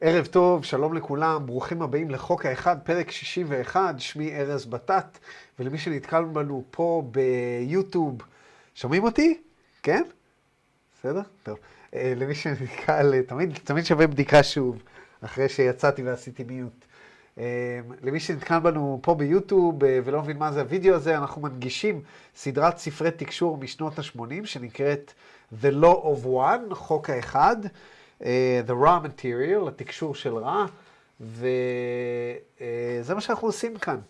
ערב טוב, שלום לכולם, ברוכים הבאים לחוק האחד, פרק 61, שמי ארז בטט, ולמי שנתקל בנו פה ביוטיוב, שומעים אותי? כן? בסדר? טוב. אה, למי שנתקל, תמיד, תמיד שווה בדיקה שוב, אחרי שיצאתי ועשיתי מיוט. אה, למי שנתקל בנו פה ביוטיוב אה, ולא מבין מה זה הוידאו הזה, אנחנו מנגישים סדרת ספרי תקשור משנות ה-80 שנקראת The Law of One, חוק האחד. Uh, the raw material, התקשור של רע, וזה uh, מה שאנחנו עושים כאן.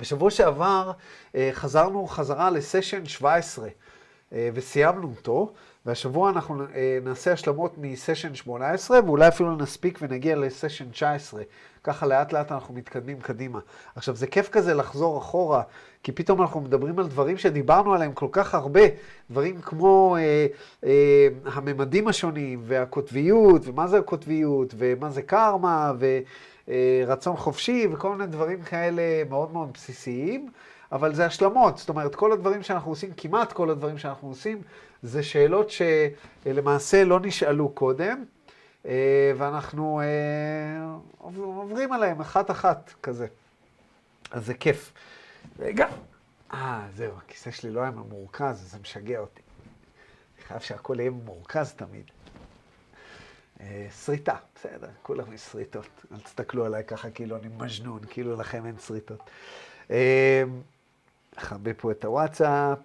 בשבוע שעבר uh, חזרנו חזרה לסשן 17 uh, וסיימנו אותו, והשבוע אנחנו uh, נעשה השלמות מסשן 18, ואולי אפילו נספיק ונגיע לסשן 19. ככה לאט לאט אנחנו מתקדמים קדימה. עכשיו, זה כיף כזה לחזור אחורה, כי פתאום אנחנו מדברים על דברים שדיברנו עליהם כל כך הרבה, דברים כמו אה, אה, הממדים השונים, והקוטביות, ומה זה הקוטביות, ומה זה קרמה, ורצון אה, חופשי, וכל מיני דברים כאלה מאוד מאוד בסיסיים. אבל זה השלמות, זאת אומרת, כל הדברים שאנחנו עושים, כמעט כל הדברים שאנחנו עושים, זה שאלות שלמעשה לא נשאלו קודם, אה, ואנחנו אה, עוברים עליהם אחת-אחת כזה. אז זה כיף. רגע. אה, זהו, הכיסא שלי לא היה ממורכז, זה משגע אותי. אני חייב שהכל יהיה ממורכז תמיד. אה, שריטה, בסדר, כולם יש שריטות. אל תסתכלו עליי ככה כאילו אני מג'נון, כאילו לכם אין שריטות. נכבה פה את הוואטסאפ.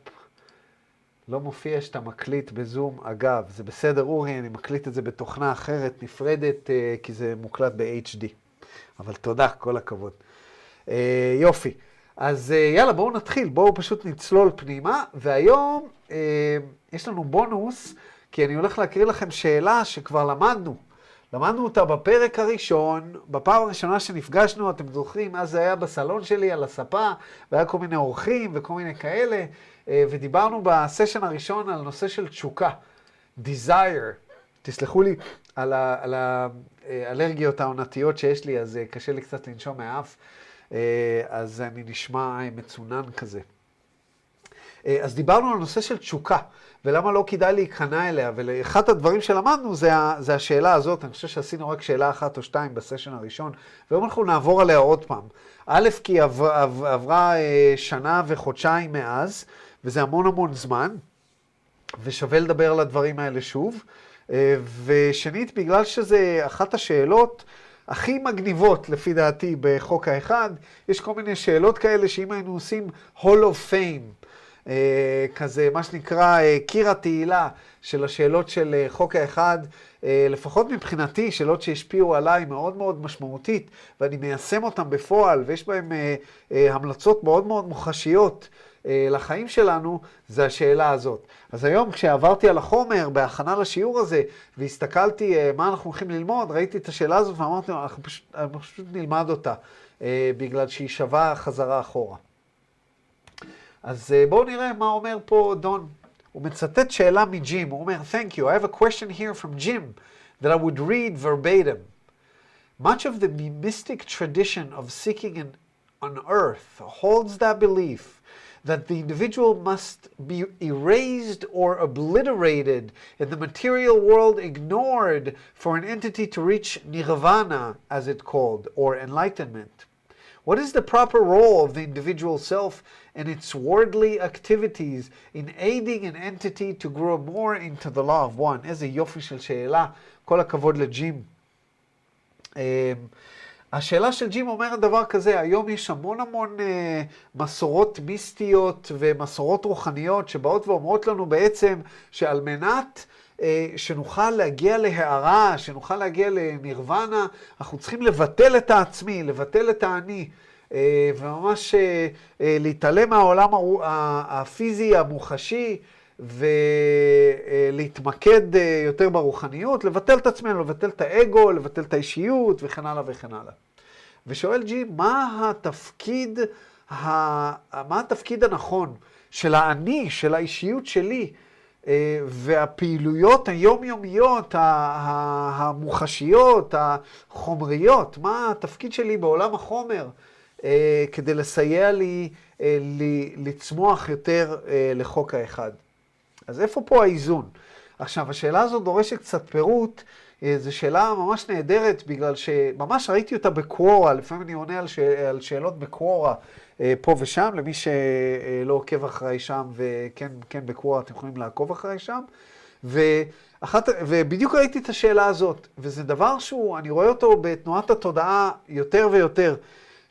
לא מופיע שאתה מקליט בזום. אגב, זה בסדר, אורי, אני מקליט את זה בתוכנה אחרת, נפרדת, אה, כי זה מוקלט ב-HD. אבל תודה, כל הכבוד. אה, יופי. אז אה, יאללה, בואו נתחיל, בואו פשוט נצלול פנימה, והיום יש לנו בונוס, כי אני הולך להקריא לכם שאלה שכבר למדנו. למדנו אותה בפרק הראשון, בפעם הראשונה שנפגשנו, אתם זוכרים, אז זה היה בסלון שלי על הספה, והיה כל מיני אורחים וכל מיני כאלה. אה, ודיברנו בסשן הראשון על נושא של תשוקה, desire. תסלחו לי על, ה, על האלרגיות העונתיות שיש לי, אז אה, קשה לי קצת לנשום מהאף, אה, אז אני נשמע מצונן כזה. אז דיברנו על נושא של תשוקה, ולמה לא כדאי להיכנע אליה, ואחד הדברים שלמדנו זה, זה השאלה הזאת, אני חושב שעשינו רק שאלה אחת או שתיים בסשן הראשון, והיום אנחנו נעבור עליה עוד פעם. א', כי עבר, עבר, עברה שנה וחודשיים מאז, וזה המון המון זמן, ושווה לדבר על הדברים האלה שוב. אה, ושנית, בגלל שזה אחת השאלות הכי מגניבות, לפי דעתי, בחוק האחד, יש כל מיני שאלות כאלה שאם היינו עושים Hall of Fame, אה, כזה, מה שנקרא אה, קיר התהילה של השאלות של חוק האחד, לפחות מבחינתי, שאלות שהשפיעו עליי מאוד מאוד משמעותית, ואני מיישם אותן בפועל, ויש בהן המלצות מאוד מאוד מוחשיות. אה, לחיים שלנו, זה השאלה הזאת. אז היום כשעברתי על החומר בהכנה לשיעור הזה, והסתכלתי אה, מה אנחנו הולכים ללמוד, ראיתי את השאלה הזאת ואמרתי, אנחנו פשוט, אנחנו פשוט נלמד אותה, אה, בגלל שהיא שווה חזרה אחורה. אז בואו נראה מה אומר פה דון. הוא מצטט שאלה מג'ים, הוא אומר, Thank you, I have a question here from Jim that I would read verbatim. Much of the mystic tradition of seeking an, on earth holds that belief that the individual must be erased or obliterated in the material world, ignored for an entity to reach nirvana, as it called, or enlightenment. What is the proper role of the individual self and its worldly activities in aiding an entity to grow more into the law of one? איזה יופי של שאלה, כל הכבוד לג'ים. השאלה של ג'ים אומרת דבר כזה, היום יש המון המון אה, מסורות מיסטיות ומסורות רוחניות שבאות ואומרות לנו בעצם שעל מנת אה, שנוכל להגיע להערה, שנוכל להגיע לנירוונה, אנחנו צריכים לבטל את העצמי, לבטל את האני. אה, וממש אה, אה, להתעלם מהעולם הפיזי, המוחשי, ולהתמקד אה, יותר ברוחניות, לבטל את עצמנו, לבטל את האגו, לבטל את האישיות וכן הלאה וכן הלאה. ושואל ג'י, מה התפקיד. מה התפקיד הנכון של האני, של האישיות שלי, אה, והפעילויות היומיומיות, המוחשיות, החומריות, מה התפקיד שלי בעולם החומר אה, כדי לסייע לי לצמוח יותר לחוק האחד. אז איפה פה האיזון? עכשיו, השאלה הזאת דורשת קצת פירוט. אה, זו שאלה ממש נהדרת, בגלל שממש ראיתי אותה בקוורה, לפעמים אני עונה על, ש... על שאלות בקוורה אה, פה ושם, למי שלא עוקב אחריי שם, וכן כן בקוורה אתם יכולים לעקוב אחריי שם. ואחת, ובדיוק ראיתי את השאלה הזאת, וזה דבר שהוא, אני רואה אותו בתנועת התודעה יותר ויותר.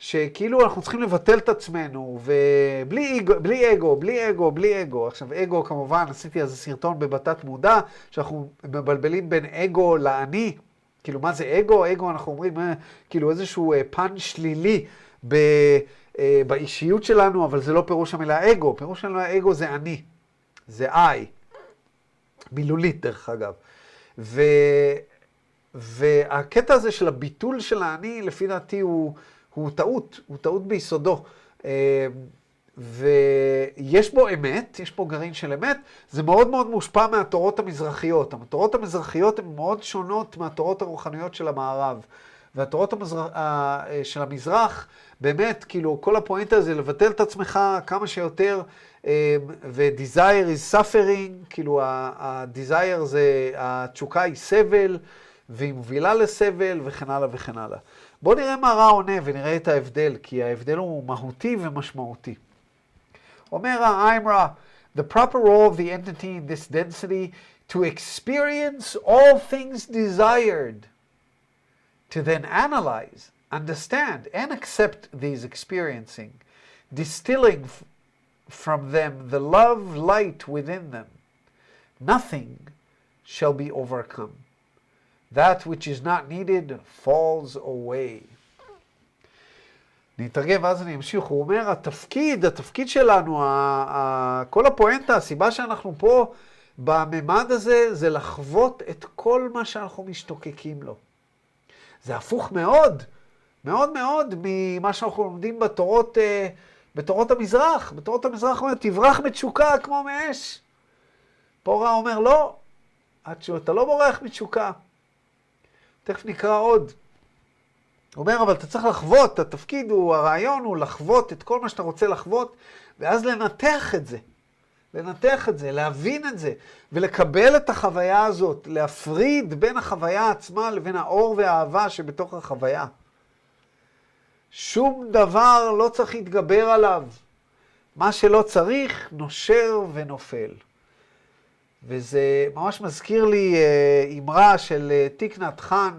שכאילו אנחנו צריכים לבטל את עצמנו, ובלי אגו, בלי אגו, בלי אגו, בלי אגו. עכשיו, אגו, כמובן, עשיתי איזה סרטון בבתת מודע, שאנחנו מבלבלים בין אגו לאני. כאילו, מה זה אגו? אגו, אנחנו אומרים, אה, כאילו, איזשהו אה, פן שלילי ב, אה, באישיות שלנו, אבל זה לא פירוש המילה אגו. פירוש המילה אגו זה אני, זה I. מילולית, דרך אגב. ו, והקטע הזה של הביטול של האני, לפי דעתי, הוא... הוא טעות, הוא טעות ביסודו. אה, ויש בו אמת, יש פה גרעין של אמת, זה מאוד מאוד מושפע מהתורות המזרחיות. התורות המזרחיות הן מאוד שונות מהתורות הרוחניות של המערב. והתורות המזרח, אה, של המזרח, באמת, כאילו, כל הפואנטה זה לבטל את עצמך כמה שיותר, אה, ו-desire is suffering, כאילו, ה-desire זה, התשוקה היא סבל, והיא מובילה לסבל, וכן הלאה וכן הלאה. בואו נראה מה רע עונה ונראה את ההבדל, כי ההבדל הוא מהותי ומשמעותי. אומר האיימרה, the proper role of the entity in this density to experience all things desired, to then analyze, understand, and accept these experiencing, distilling from them the love light within them. Nothing shall be overcome. That which is not needed falls away. אני אתרגם ואז אני אמשיך. הוא אומר, התפקיד, התפקיד שלנו, ה, ה, כל הפואנטה, הסיבה שאנחנו פה בממד הזה, זה לחוות את כל מה שאנחנו משתוקקים לו. זה הפוך מאוד, מאוד מאוד ממה שאנחנו לומדים בתורות, אה, בתורות המזרח. בתורות המזרח אומר, תברח מתשוקה כמו מאש. פה רע אומר, לא, אתה לא בורח מתשוקה. תכף נקרא עוד. הוא אומר, אבל אתה צריך לחוות, התפקיד הוא, הרעיון הוא לחוות את כל מה שאתה רוצה לחוות, ואז לנתח את זה. לנתח את זה, להבין את זה, ולקבל את החוויה הזאת, להפריד בין החוויה עצמה לבין האור והאהבה שבתוך החוויה. שום דבר לא צריך להתגבר עליו. מה שלא צריך, נושר ונופל. וזה ממש מזכיר לי אה, אמרה של אה, תיקנת חאן,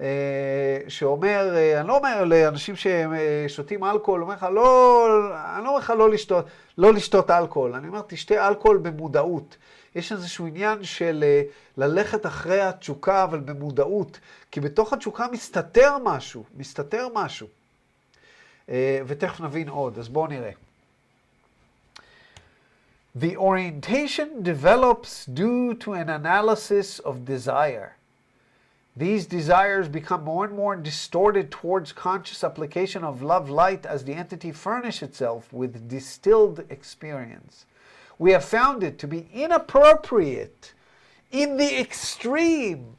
אה, שאומר, אני לא אומר לאנשים ששותים אלכוהול, אומר לך, לא, אני לא אומר לך לא לשתות, לא לשתות אלכוהול, אני אומר, תשתה אלכוהול במודעות. יש איזשהו עניין של ללכת אחרי התשוקה, אבל במודעות, כי בתוך התשוקה מסתתר משהו, מסתתר משהו. ותכף נבין עוד, אז בואו נראה. The orientation develops due to an analysis of desire. These desires become more and more distorted towards conscious application of love light as the entity furnish itself with distilled experience. We have found it to be inappropriate in the extreme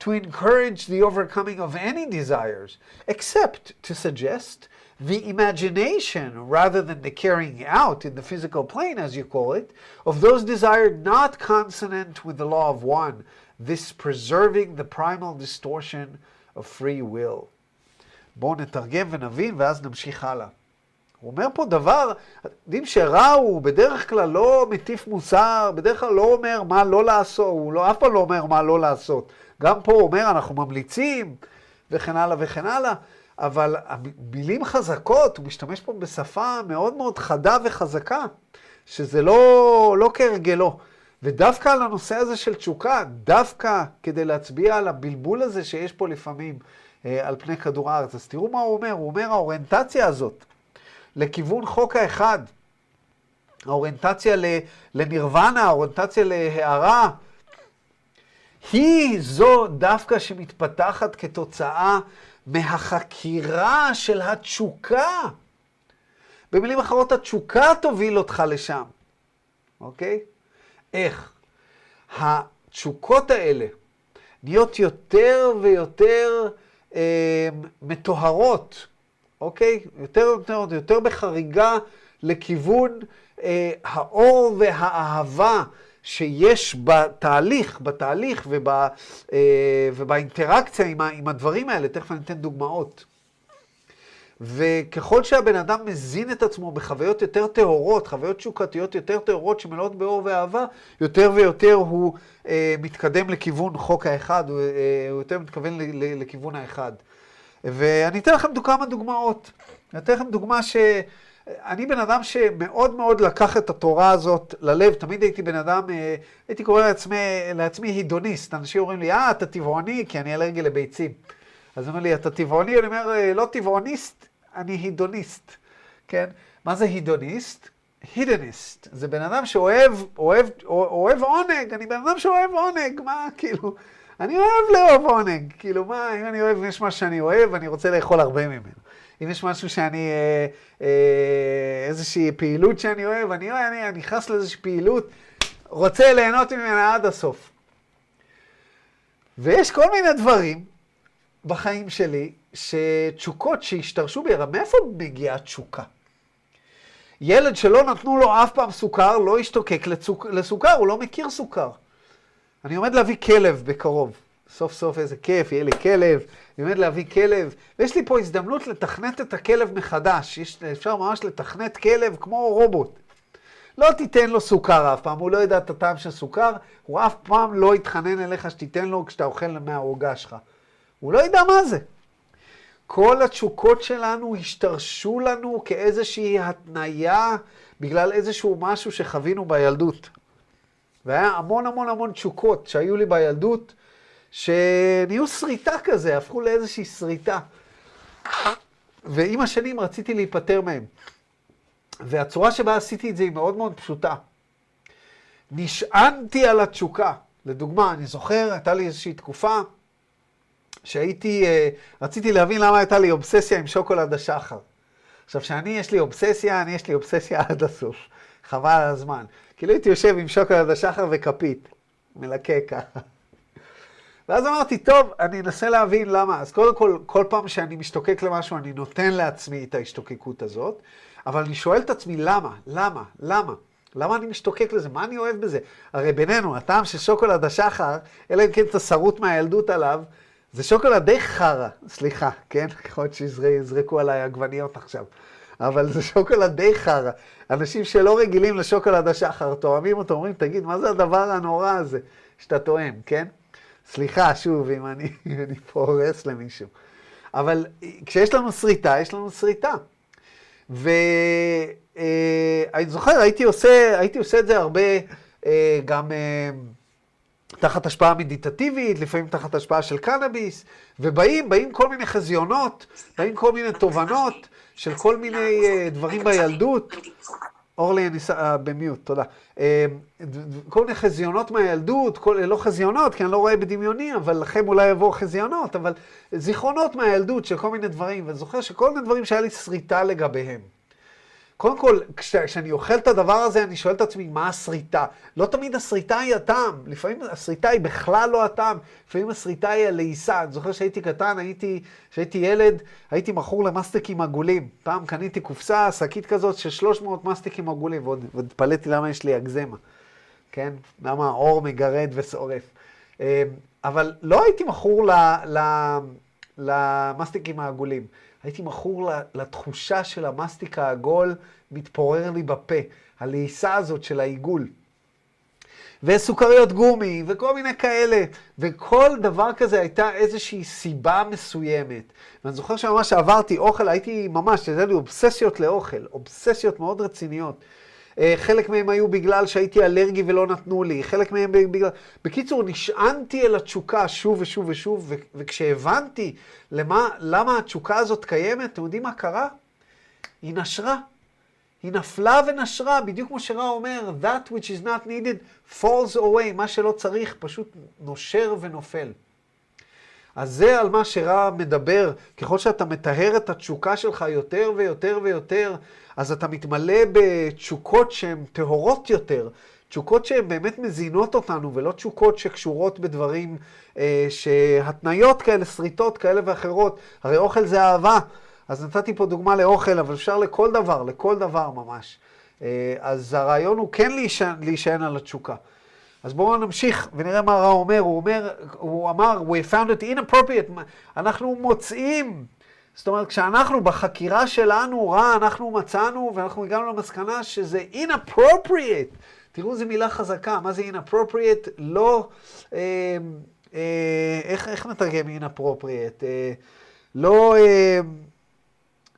to encourage the overcoming of any desires, except to suggest the imagination rather than the carrying out in the physical plane, as you call it, of those desired not consonant with the law of one, this preserving the primal distortion of free will. בואו נתרגם ונבין ואז נמשיך הלאה. הוא אומר פה דבר, יודעים שרע הוא בדרך כלל לא מטיף מוסר, בדרך כלל לא אומר מה לא לעשות, הוא לא, אף פעם לא אומר מה לא לעשות. גם פה הוא אומר אנחנו ממליצים וכן הלאה וכן הלאה. אבל מילים חזקות, הוא משתמש פה בשפה מאוד מאוד חדה וחזקה, שזה לא, לא כהרגלו. ודווקא על הנושא הזה של תשוקה, דווקא כדי להצביע על הבלבול הזה שיש פה לפעמים אה, על פני כדור הארץ. אז תראו מה הוא אומר, הוא אומר האוריינטציה הזאת לכיוון חוק האחד, האוריינטציה לנירוונה, האוריינטציה להערה, היא זו דווקא שמתפתחת כתוצאה מהחקירה של התשוקה. במילים אחרות, התשוקה תוביל אותך לשם, אוקיי? איך? התשוקות האלה נהיות יותר ויותר אה, מטוהרות, אוקיי? יותר יותר יותר בחריגה לכיוון אה, האור והאהבה שיש בתהליך, בתהליך וב, אה, ובאינטראקציה עם, עם הדברים האלה, תכף אני אתן דוגמאות. וככל שהבן אדם מזין את עצמו בחוויות יותר טהורות, חוויות תשוקתיות יותר טהורות שמלאות באור ואהבה, יותר ויותר הוא אה, מתקדם לכיוון חוק האחד, הוא, אה, הוא יותר מתכוון ל, ל, לכיוון האחד. ואני אתן לכם כמה דוגמאות. אני אתן לכם דוגמה ש... אני בן אדם שמאוד מאוד לקח את התורה הזאת ללב, תמיד הייתי בן אדם, אה, הייתי קורא לעצמי, לעצמי הידוניסט. אנשים אומרים לי, אה, אתה טבעוני, כי אני אלרגי לביצים. אז אומר לי, אתה טבעוני? אני אומר, אה, לא טבעוניסט, אני הידוניסט, כן? מה זה הידוניסט? הידניסט. זה בן אדם שאוהב, אוהב, אוהב עונג, אני בן אדם שאוהב עונג, מה, כאילו, אני אוהב לאהוב עונג, כאילו, מה, אם אני אוהב, יש משהו שאני אוהב, אני רוצה לאכול הרבה ממנו. אם יש משהו שאני, אה, אה, איזושהי פעילות שאני אוהב, אני, אני, אני נכנס לאיזושהי פעילות, רוצה ליהנות ממנה עד הסוף. ויש כל מיני דברים בחיים שלי, שתשוקות שהשתרשו בי, הרי מאיפה מגיעה תשוקה? ילד שלא נתנו לו אף פעם סוכר, לא ישתוקק לצוק, לסוכר, הוא לא מכיר סוכר. אני עומד להביא כלב בקרוב. סוף סוף איזה כיף, יהיה לי כלב, אני עומד להביא כלב, ויש לי פה הזדמנות לתכנת את הכלב מחדש. יש, אפשר ממש לתכנת כלב כמו רובוט. לא תיתן לו סוכר אף פעם, הוא לא יודע את הטעם של סוכר, הוא אף פעם לא יתחנן אליך שתיתן לו כשאתה אוכל מהעוגה שלך. הוא לא ידע מה זה. כל התשוקות שלנו השתרשו לנו כאיזושהי התניה בגלל איזשהו משהו שחווינו בילדות. והיה המון המון המון תשוקות שהיו לי בילדות, שנהיו שריטה כזה, הפכו לאיזושהי שריטה. ועם השנים רציתי להיפטר מהם. והצורה שבה עשיתי את זה היא מאוד מאוד פשוטה. נשענתי על התשוקה. לדוגמה, אני זוכר, הייתה לי איזושהי תקופה שהייתי, אה, רציתי להבין למה הייתה לי אובססיה עם שוקולד השחר. עכשיו, כשאני, יש לי אובססיה, אני, יש לי אובססיה עד הסוף. חבל על הזמן. כאילו הייתי יושב עם שוקולד השחר וכפית, מלקק ככה. ואז אמרתי, טוב, אני אנסה להבין למה. אז קודם כל, כל פעם שאני משתוקק למשהו, אני נותן לעצמי את ההשתוקקות הזאת, אבל אני שואל את עצמי, למה? למה? למה? למה אני משתוקק לזה? מה אני אוהב בזה? הרי בינינו, הטעם של שוקולד השחר, אלא אם כן אתה שרוט מהילדות עליו, זה שוקולד די חרא, סליחה, כן? יכול להיות שיזרקו עליי עגבניות עכשיו. אבל זה שוקולד די חרא. אנשים שלא רגילים לשוקולד השחר, תואמים אותו, אומרים, תגיד, מה זה הדבר הנורא הזה שאתה טועם, כן? סליחה, שוב, אם אני, אני פה הורס למישהו. אבל כשיש לנו שריטה, יש לנו שריטה. ואני אה, זוכר, הייתי עושה, הייתי עושה את זה הרבה אה, גם אה, תחת השפעה מדיטטיבית, לפעמים תחת השפעה של קנאביס, ובאים, באים כל מיני חזיונות, באים כל מיני תובנות של כל מיני דברים בילדות. אורלי, uh, במיוט, תודה. Uh, כל מיני חזיונות מהילדות, כל, לא חזיונות, כי אני לא רואה בדמיוני, אבל לכם אולי יבואו חזיונות, אבל זיכרונות מהילדות של כל מיני דברים, ואני זוכר שכל מיני דברים שהיה לי שריטה לגביהם. קודם כל, כשאני אוכל את הדבר הזה, אני שואל את עצמי, מה הסריטה? לא תמיד הסריטה היא הטעם, לפעמים הסריטה היא בכלל לא הטעם, לפעמים הסריטה היא הלעיסה. אני זוכר שהייתי קטן, הייתי, כשהייתי ילד, הייתי מכור למסטיקים עגולים. פעם קניתי קופסה, שקית כזאת של 300 מסטיקים עגולים, ועוד התפלאתי למה יש לי אגזמה, כן? למה האור מגרד ושורף. אמ, אבל לא הייתי מכור למסטיקים העגולים. הייתי מכור לתחושה של המסטיק העגול מתפורר לי בפה, הלעיסה הזאת של העיגול. וסוכריות גומי, וכל מיני כאלה. וכל דבר כזה הייתה איזושהי סיבה מסוימת. ואני זוכר שממש עברתי אוכל, הייתי ממש, הייתה לי אובססיות לאוכל, אובססיות מאוד רציניות. אה, חלק מהם היו בגלל שהייתי אלרגי ולא נתנו לי, חלק מהם בגלל... בקיצור, נשענתי אל התשוקה שוב ושוב ושוב, וכשהבנתי למה, למה התשוקה הזאת קיימת, אתם יודעים מה קרה? היא נשרה. היא נפלה ונשרה, בדיוק כמו שרע אומר, that which is not needed falls away, מה שלא צריך פשוט נושר ונופל. אז זה על מה שרע מדבר. ככל שאתה מטהר את התשוקה שלך יותר ויותר ויותר, אז אתה מתמלא בתשוקות שהן טהורות יותר. תשוקות שהן באמת מזינות אותנו, ולא תשוקות שקשורות בדברים, אה, שהתניות כאלה, שריטות כאלה ואחרות. הרי אוכל זה אהבה. אז נתתי פה דוגמה לאוכל, אבל אפשר לכל דבר, לכל דבר ממש. אה, אז הרעיון הוא כן להישען, על התשוקה. אז בואו נמשיך ונראה מה רע אומר. הוא אומר, הוא אמר, we found it inappropriate. אנחנו מוצאים, זאת אומרת, כשאנחנו בחקירה שלנו, רע, אנחנו מצאנו ואנחנו הגענו למסקנה שזה inappropriate. תראו איזה מילה חזקה, מה זה inappropriate? לא, אה, אה, איך, איך נתרגם inappropriate? אה, לא, אה,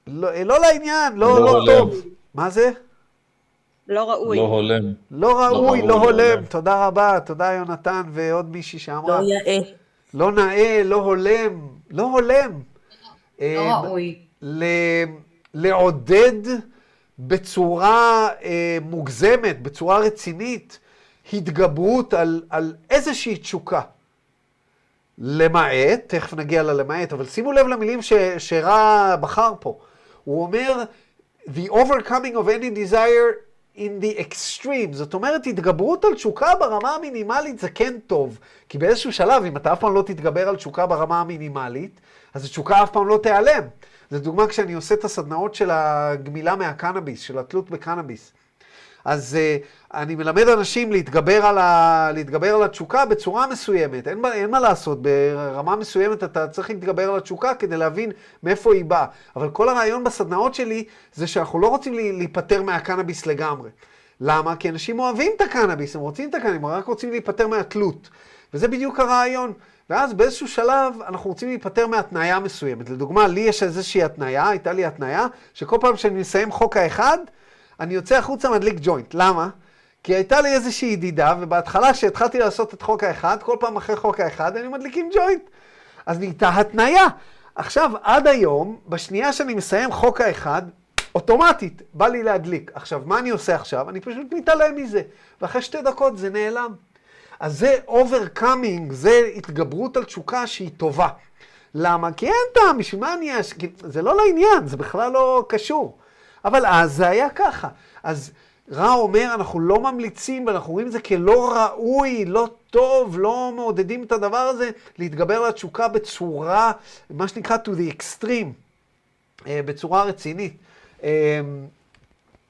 לא, אה, לא לעניין, לא, לא, לא טוב. מה זה? לא ראוי. לא הולם. לא ראוי, לא, לא הולם. תודה רבה, תודה יונתן ועוד מישהי שאמרה. לא יאה. לא נאה, לא הולם, לא הולם. לא אה, ראוי. ל- לעודד בצורה אה, מוגזמת, בצורה רצינית, התגברות על, על איזושהי תשוקה. למעט, תכף נגיע ללמעט, אבל שימו לב למילים ש, שרע בחר פה. הוא אומר, the overcoming of any desire in the extreme. זאת אומרת, התגברות על תשוקה ברמה המינימלית זה כן טוב. כי באיזשהו שלב, אם אתה אף פעם לא תתגבר על תשוקה ברמה המינימלית, אז התשוקה אף פעם לא תיעלם. זו דוגמה כשאני עושה את הסדנאות של הגמילה מהקנאביס, של התלות בקנאביס. אז uh, אני מלמד אנשים להתגבר על, ה... להתגבר על התשוקה בצורה מסוימת. אין, אין מה לעשות, ברמה מסוימת אתה צריך להתגבר על התשוקה כדי להבין מאיפה היא באה. אבל כל הרעיון בסדנאות שלי זה שאנחנו לא רוצים להיפטר מהקנאביס לגמרי. למה? כי אנשים אוהבים את הקנאביס, הם רוצים את הקנאביס, הם רק רוצים להיפטר מהתלות. וזה בדיוק הרעיון. ואז באיזשהו שלב אנחנו רוצים להיפטר מהתניה מסוימת. לדוגמה, לי יש איזושהי התניה, הייתה לי התניה, שכל פעם שאני מסיים חוק האחד, אני יוצא החוצה מדליק ג'וינט. למה? כי הייתה לי איזושהי ידידה, ובהתחלה כשהתחלתי לעשות את חוק האחד, כל פעם אחרי חוק האחד היינו מדליקים ג'וינט. אז נהייתה התניה. עכשיו, עד היום, בשנייה שאני מסיים חוק האחד, אוטומטית בא לי להדליק. עכשיו, מה אני עושה עכשיו? אני פשוט מתעלם מזה. ואחרי שתי דקות זה נעלם. אז זה overcoming, זה התגברות על תשוקה שהיא טובה. למה? כי אין טעם, בשביל מה אני... אש- זה לא לעניין, זה בכלל לא קשור. אבל אז זה היה ככה. אז רע אומר, אנחנו לא ממליצים, ואנחנו רואים את זה כלא ראוי, לא טוב, לא מעודדים את הדבר הזה, להתגבר על התשוקה בצורה, מה שנקרא to the extreme, אה, בצורה רצינית. אה,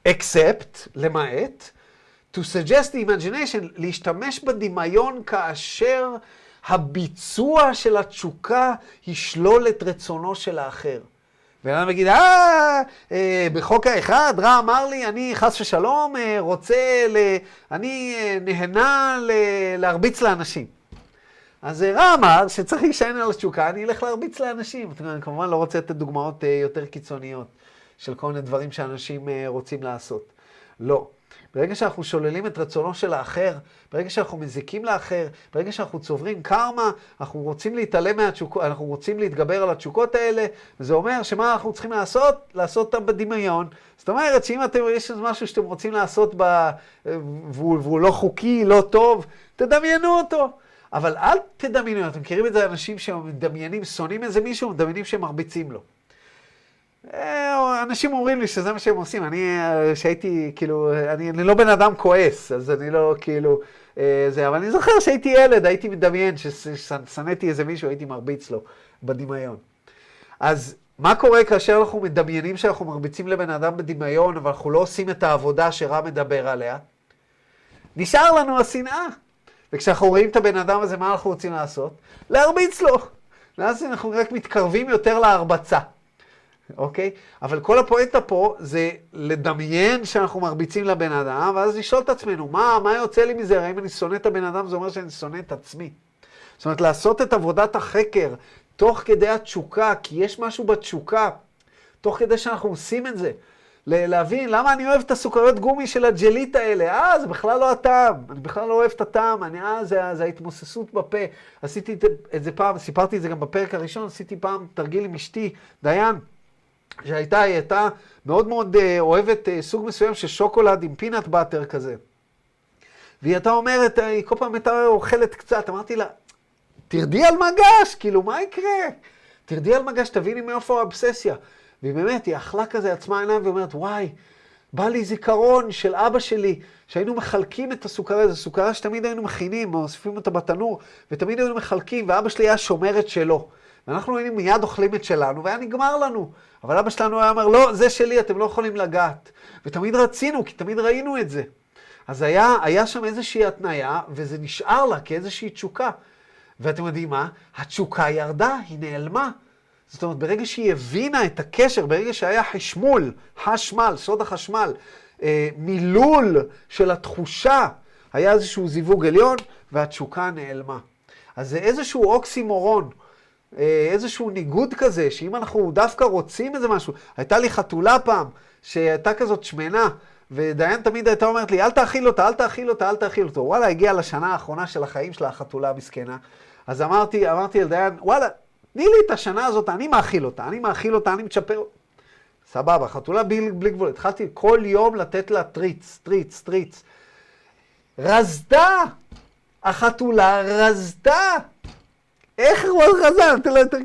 except, למעט, to suggest the imagination, להשתמש בדמיון כאשר הביצוע של התשוקה ישלול את רצונו של האחר. ואדם יגיד, אה, אה, בחוק האחד, רע אמר לי, אני חס ושלום אה, רוצה, ל... אני אה, נהנה ל... להרביץ לאנשים. אז רע אמר שצריך להישען על התשוקה, אני אלך להרביץ לאנשים. אני כמובן לא רוצה לתת דוגמאות יותר קיצוניות של כל מיני דברים שאנשים רוצים לעשות. לא. ברגע שאנחנו שוללים את רצונו של האחר, ברגע שאנחנו מזיקים לאחר, ברגע שאנחנו צוברים קרמה, אנחנו רוצים להתעלם מהתשוקות, אנחנו רוצים להתגבר על התשוקות האלה, וזה אומר שמה אנחנו צריכים לעשות? לעשות אותם בדמיון. זאת אומרת שאם אתם, יש איזה משהו שאתם רוצים לעשות ב, והוא, והוא לא חוקי, לא טוב, תדמיינו אותו. אבל אל תדמיינו, אתם מכירים את זה אנשים שמדמיינים, שונאים איזה מישהו, מדמיינים שהם מרביצים לו. אה, אנשים אומרים לי שזה מה שהם עושים, אני, אה, שהייתי, כאילו, אני, אני לא בן אדם כועס, אז אני לא, כאילו, אה, זה, אבל אני זוכר שהייתי ילד, הייתי מדמיין, ששנאתי איזה מישהו, הייתי מרביץ לו בדמיון. אז מה קורה כאשר אנחנו מדמיינים שאנחנו מרביצים לבן אדם בדמיון, אבל אנחנו לא עושים את העבודה שרע מדבר עליה? נשאר לנו השנאה. וכשאנחנו רואים את הבן אדם הזה, מה אנחנו רוצים לעשות? להרביץ לו. ואז אנחנו רק מתקרבים יותר להרבצה. אוקיי? אבל כל הפואנטה פה זה לדמיין שאנחנו מרביצים לבן אדם, ואז לשאול את עצמנו, מה, מה יוצא לי מזה? הרי אם אני שונא את הבן אדם, זה אומר שאני שונא את עצמי. זאת אומרת, לעשות את עבודת החקר תוך כדי התשוקה, כי יש משהו בתשוקה, תוך כדי שאנחנו עושים את זה. להבין למה אני אוהב את הסוכריות גומי של הג'לית האלה. אה, זה בכלל לא הטעם. אני בכלל לא אוהב את הטעם. אני, אה, זה, זה ההתמוססות בפה. עשיתי את זה פעם, סיפרתי את זה גם בפרק הראשון, עשיתי פעם תרגיל עם אשתי, דיין. שהייתה, היא הייתה מאוד מאוד אה, אוהבת אה, סוג מסוים של שוקולד עם פינאט באטר כזה. והיא הייתה אומרת, אה, היא כל פעם הייתה אוכלת קצת, אמרתי לה, תרדי על מגש, כאילו, מה יקרה? תרדי על מגש, תביני מאיפה האובססיה. והיא באמת, היא אכלה כזה, עצמה עיניים ואומרת, וואי, בא לי זיכרון של אבא שלי, שהיינו מחלקים את הסוכריה, זו סוכריה שתמיד היינו מכינים, מוסיפים אותה בתנור, ותמיד היינו מחלקים, ואבא שלי היה שומר שלו. ואנחנו היינו מיד אוכלים את שלנו, והיה נגמר לנו. אבל אבא שלנו היה אומר, לא, זה שלי, אתם לא יכולים לגעת. ותמיד רצינו, כי תמיד ראינו את זה. אז היה, היה שם איזושהי התניה, וזה נשאר לה כאיזושהי תשוקה. ואתם יודעים מה? התשוקה ירדה, היא נעלמה. זאת אומרת, ברגע שהיא הבינה את הקשר, ברגע שהיה חשמול, חשמל, סוד החשמל, אה, מילול של התחושה, היה איזשהו זיווג עליון, והתשוקה נעלמה. אז זה איזשהו אוקסימורון, איזשהו ניגוד כזה, שאם אנחנו דווקא רוצים איזה משהו, הייתה לי חתולה פעם, שהייתה כזאת שמנה, ודיין תמיד הייתה אומרת לי, אל תאכיל אותה, אל תאכיל אותה, אל תאכיל אותה. וואלה, הגיעה לשנה האחרונה של החיים שלה, החתולה המסכנה. אז אמרתי, אמרתי לדיין, וואלה, תני לי את השנה הזאת, אני מאכיל אותה, אני מאכיל אותה, אני מצ'פר. סבבה, חתולה בלי, בלי גבול. התחלתי כל יום לתת לה טריץ, טריץ, טריץ. רזתה! החתולה רזתה! איך הוא רזה? נותן לה יותר,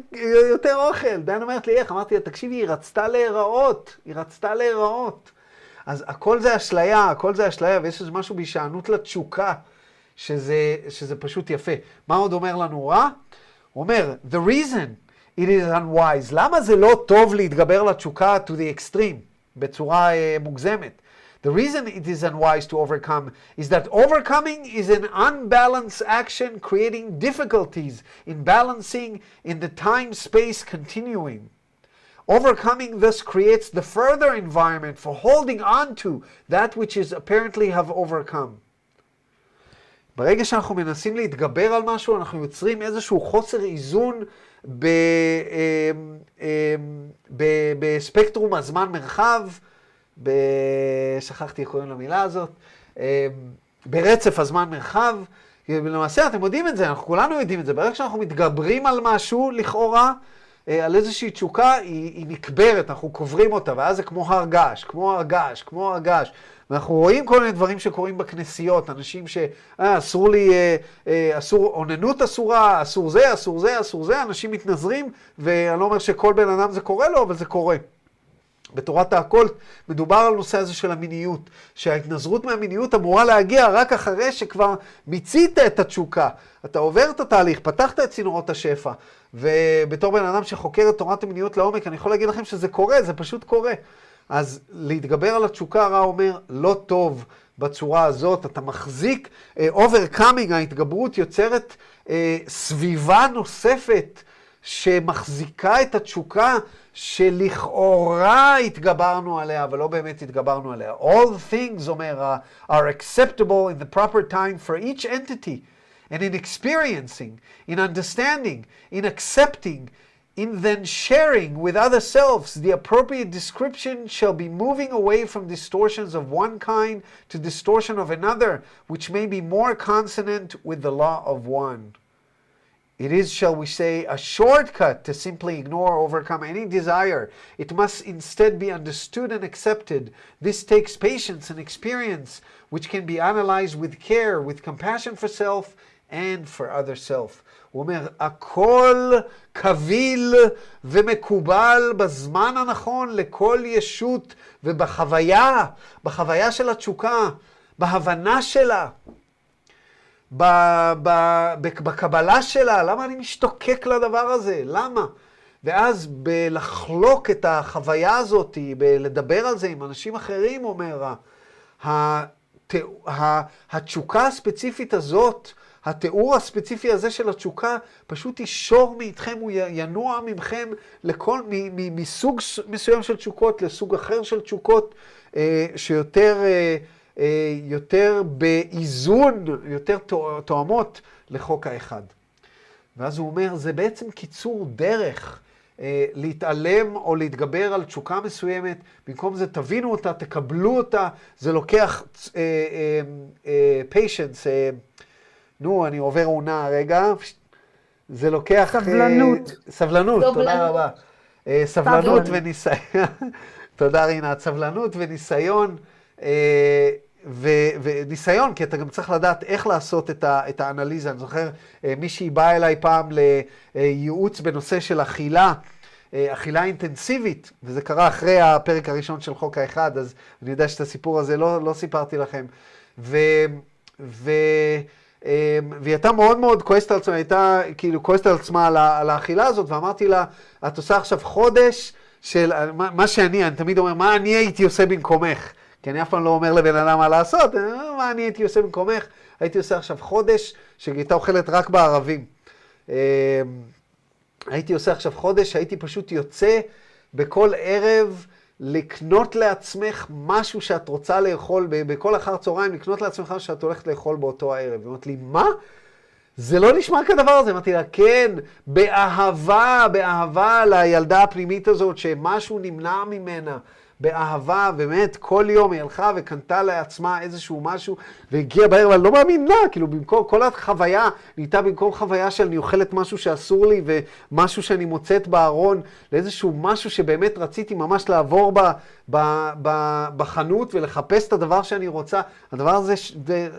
יותר אוכל. דיין אומרת לי, איך? אמרתי לה, תקשיבי, היא רצתה להיראות. היא רצתה להיראות. אז הכל זה אשליה, הכל זה אשליה, ויש איזה משהו בהישענות לתשוקה, שזה, שזה פשוט יפה. מה עוד אומר לנו רע? הוא אומר, the reason it is unwise, למה זה לא טוב להתגבר לתשוקה to the extreme, בצורה uh, מוגזמת? The reason it is unwise to overcome is that overcoming is an unbalanced action creating difficulties in balancing in the time-space continuum. Overcoming thus creates the further environment for holding on to that which is apparently have overcome. ברגע שאנחנו מנסים להתגבר על משהו, אנחנו יוצרים איזשהו חוסר איזון ב, בספקטרום הזמן-מרחב, שכחתי איך קוראים למילה הזאת, ברצף הזמן-מרחב. למעשה, אתם יודעים את זה, אנחנו כולנו יודעים את זה. ברגע שאנחנו מתגברים על משהו, לכאורה, אה, על איזושהי תשוקה, היא, היא נקברת, אנחנו קוברים אותה, ואז זה כמו הר געש, כמו הר געש, כמו הר געש. ואנחנו רואים כל מיני דברים שקורים בכנסיות, אנשים שאסור אה, לי, אה, אה, אסור, אוננות אסורה, אסור זה, אסור זה, אסור זה, אנשים מתנזרים, ואני לא אומר שכל בן אדם זה קורה לו, אבל זה קורה. בתורת האקולט מדובר על נושא הזה של המיניות, שההתנזרות מהמיניות אמורה להגיע רק אחרי שכבר מיצית את התשוקה. אתה עובר את התהליך, פתחת את צינורות השפע, ובתור בן אדם שחוקר את תורת המיניות לעומק, אני יכול להגיד לכם שזה קורה, זה פשוט קורה. אז להתגבר על התשוקה, הרע אומר, לא טוב בצורה הזאת, אתה מחזיק, uh, overcoming, ההתגברות יוצרת uh, סביבה נוספת שמחזיקה את התשוקה שלכאורה התגברנו עליה, אבל לא באמת התגברנו עליה. All things, אומר, are acceptable in the proper time for each entity. and in experiencing, in understanding, in accepting, in then sharing with other selves, the appropriate description shall be moving away from distortions of one kind to distortion of another, which may be more consonant with the law of one. It is, shall we say, a shortcut to simply ignore or overcome any desire. It must instead be understood and accepted. This takes patience and experience, which can be analyzed with care, with compassion for self, and for other self. הוא אומר, הכל קביל ומקובל בזמן הנכון לכל ישות ובחוויה, בחוויה של התשוקה, בהבנה שלה, בקבלה שלה. למה אני משתוקק לדבר הזה? למה? ואז בלחלוק את החוויה הזאת, בלדבר על זה עם אנשים אחרים, אומר, התשוקה הספציפית הזאת, התיאור הספציפי הזה של התשוקה פשוט ישור מאיתכם, הוא ינוע ממכם לכל, מסוג מסוים של תשוקות לסוג אחר של תשוקות, אה, שיותר אה, יותר באיזון, יותר תואמות לחוק האחד. ואז הוא אומר, זה בעצם קיצור דרך. להתעלם או להתגבר על תשוקה מסוימת, במקום זה תבינו אותה, תקבלו אותה, זה לוקח פיישנס, uh, uh, uh, נו, אני עובר עונה רגע. זה לוקח... סבלנות. סבלנות, תודה רבה. Uh, סבלנות וניסיון. תודה רינת. סבלנות וניסיון. ו- וניסיון, כי אתה גם צריך לדעת איך לעשות את, ה- את האנליזה. אני זוכר, uh, מישהי באה אליי פעם לייעוץ בנושא של אכילה, uh, אכילה אינטנסיבית, וזה קרה אחרי הפרק הראשון של חוק האחד, אז אני יודע שאת הסיפור הזה לא, לא סיפרתי לכם. ו... ו- אמ, והיא הייתה מאוד מאוד כועסת על עצמה, הייתה כאילו כועסת על עצמה על, על האכילה הזאת, ואמרתי לה, את עושה עכשיו חודש של מה, מה שאני, אני תמיד אומר, מה אני הייתי עושה במקומך? כי אני אף פעם לא אומר לבן אדם מה לעשות, אה, מה אני הייתי עושה במקומך? הייתי עושה עכשיו חודש שהייתה אוכלת רק בערבים. אה, הייתי עושה עכשיו חודש, הייתי פשוט יוצא בכל ערב לקנות לעצמך משהו שאת רוצה לאכול, בכל אחר צהריים לקנות לעצמך משהו שאת הולכת לאכול באותו הערב. היא אומרת לי, מה? זה לא נשמע כדבר הזה. אמרתי לה, כן, באהבה, באהבה לילדה הפנימית הזאת, שמשהו נמנע ממנה. באהבה, באמת, כל יום היא הלכה וקנתה לעצמה איזשהו משהו, והגיעה בערב, אני לא מאמין לה, כאילו, במקום, כל החוויה נהייתה במקום חוויה שאני אוכלת משהו שאסור לי, ומשהו שאני מוצאת בארון, לאיזשהו משהו שבאמת רציתי ממש לעבור ב, ב, ב, בחנות ולחפש את הדבר שאני רוצה. הדבר הזה זה,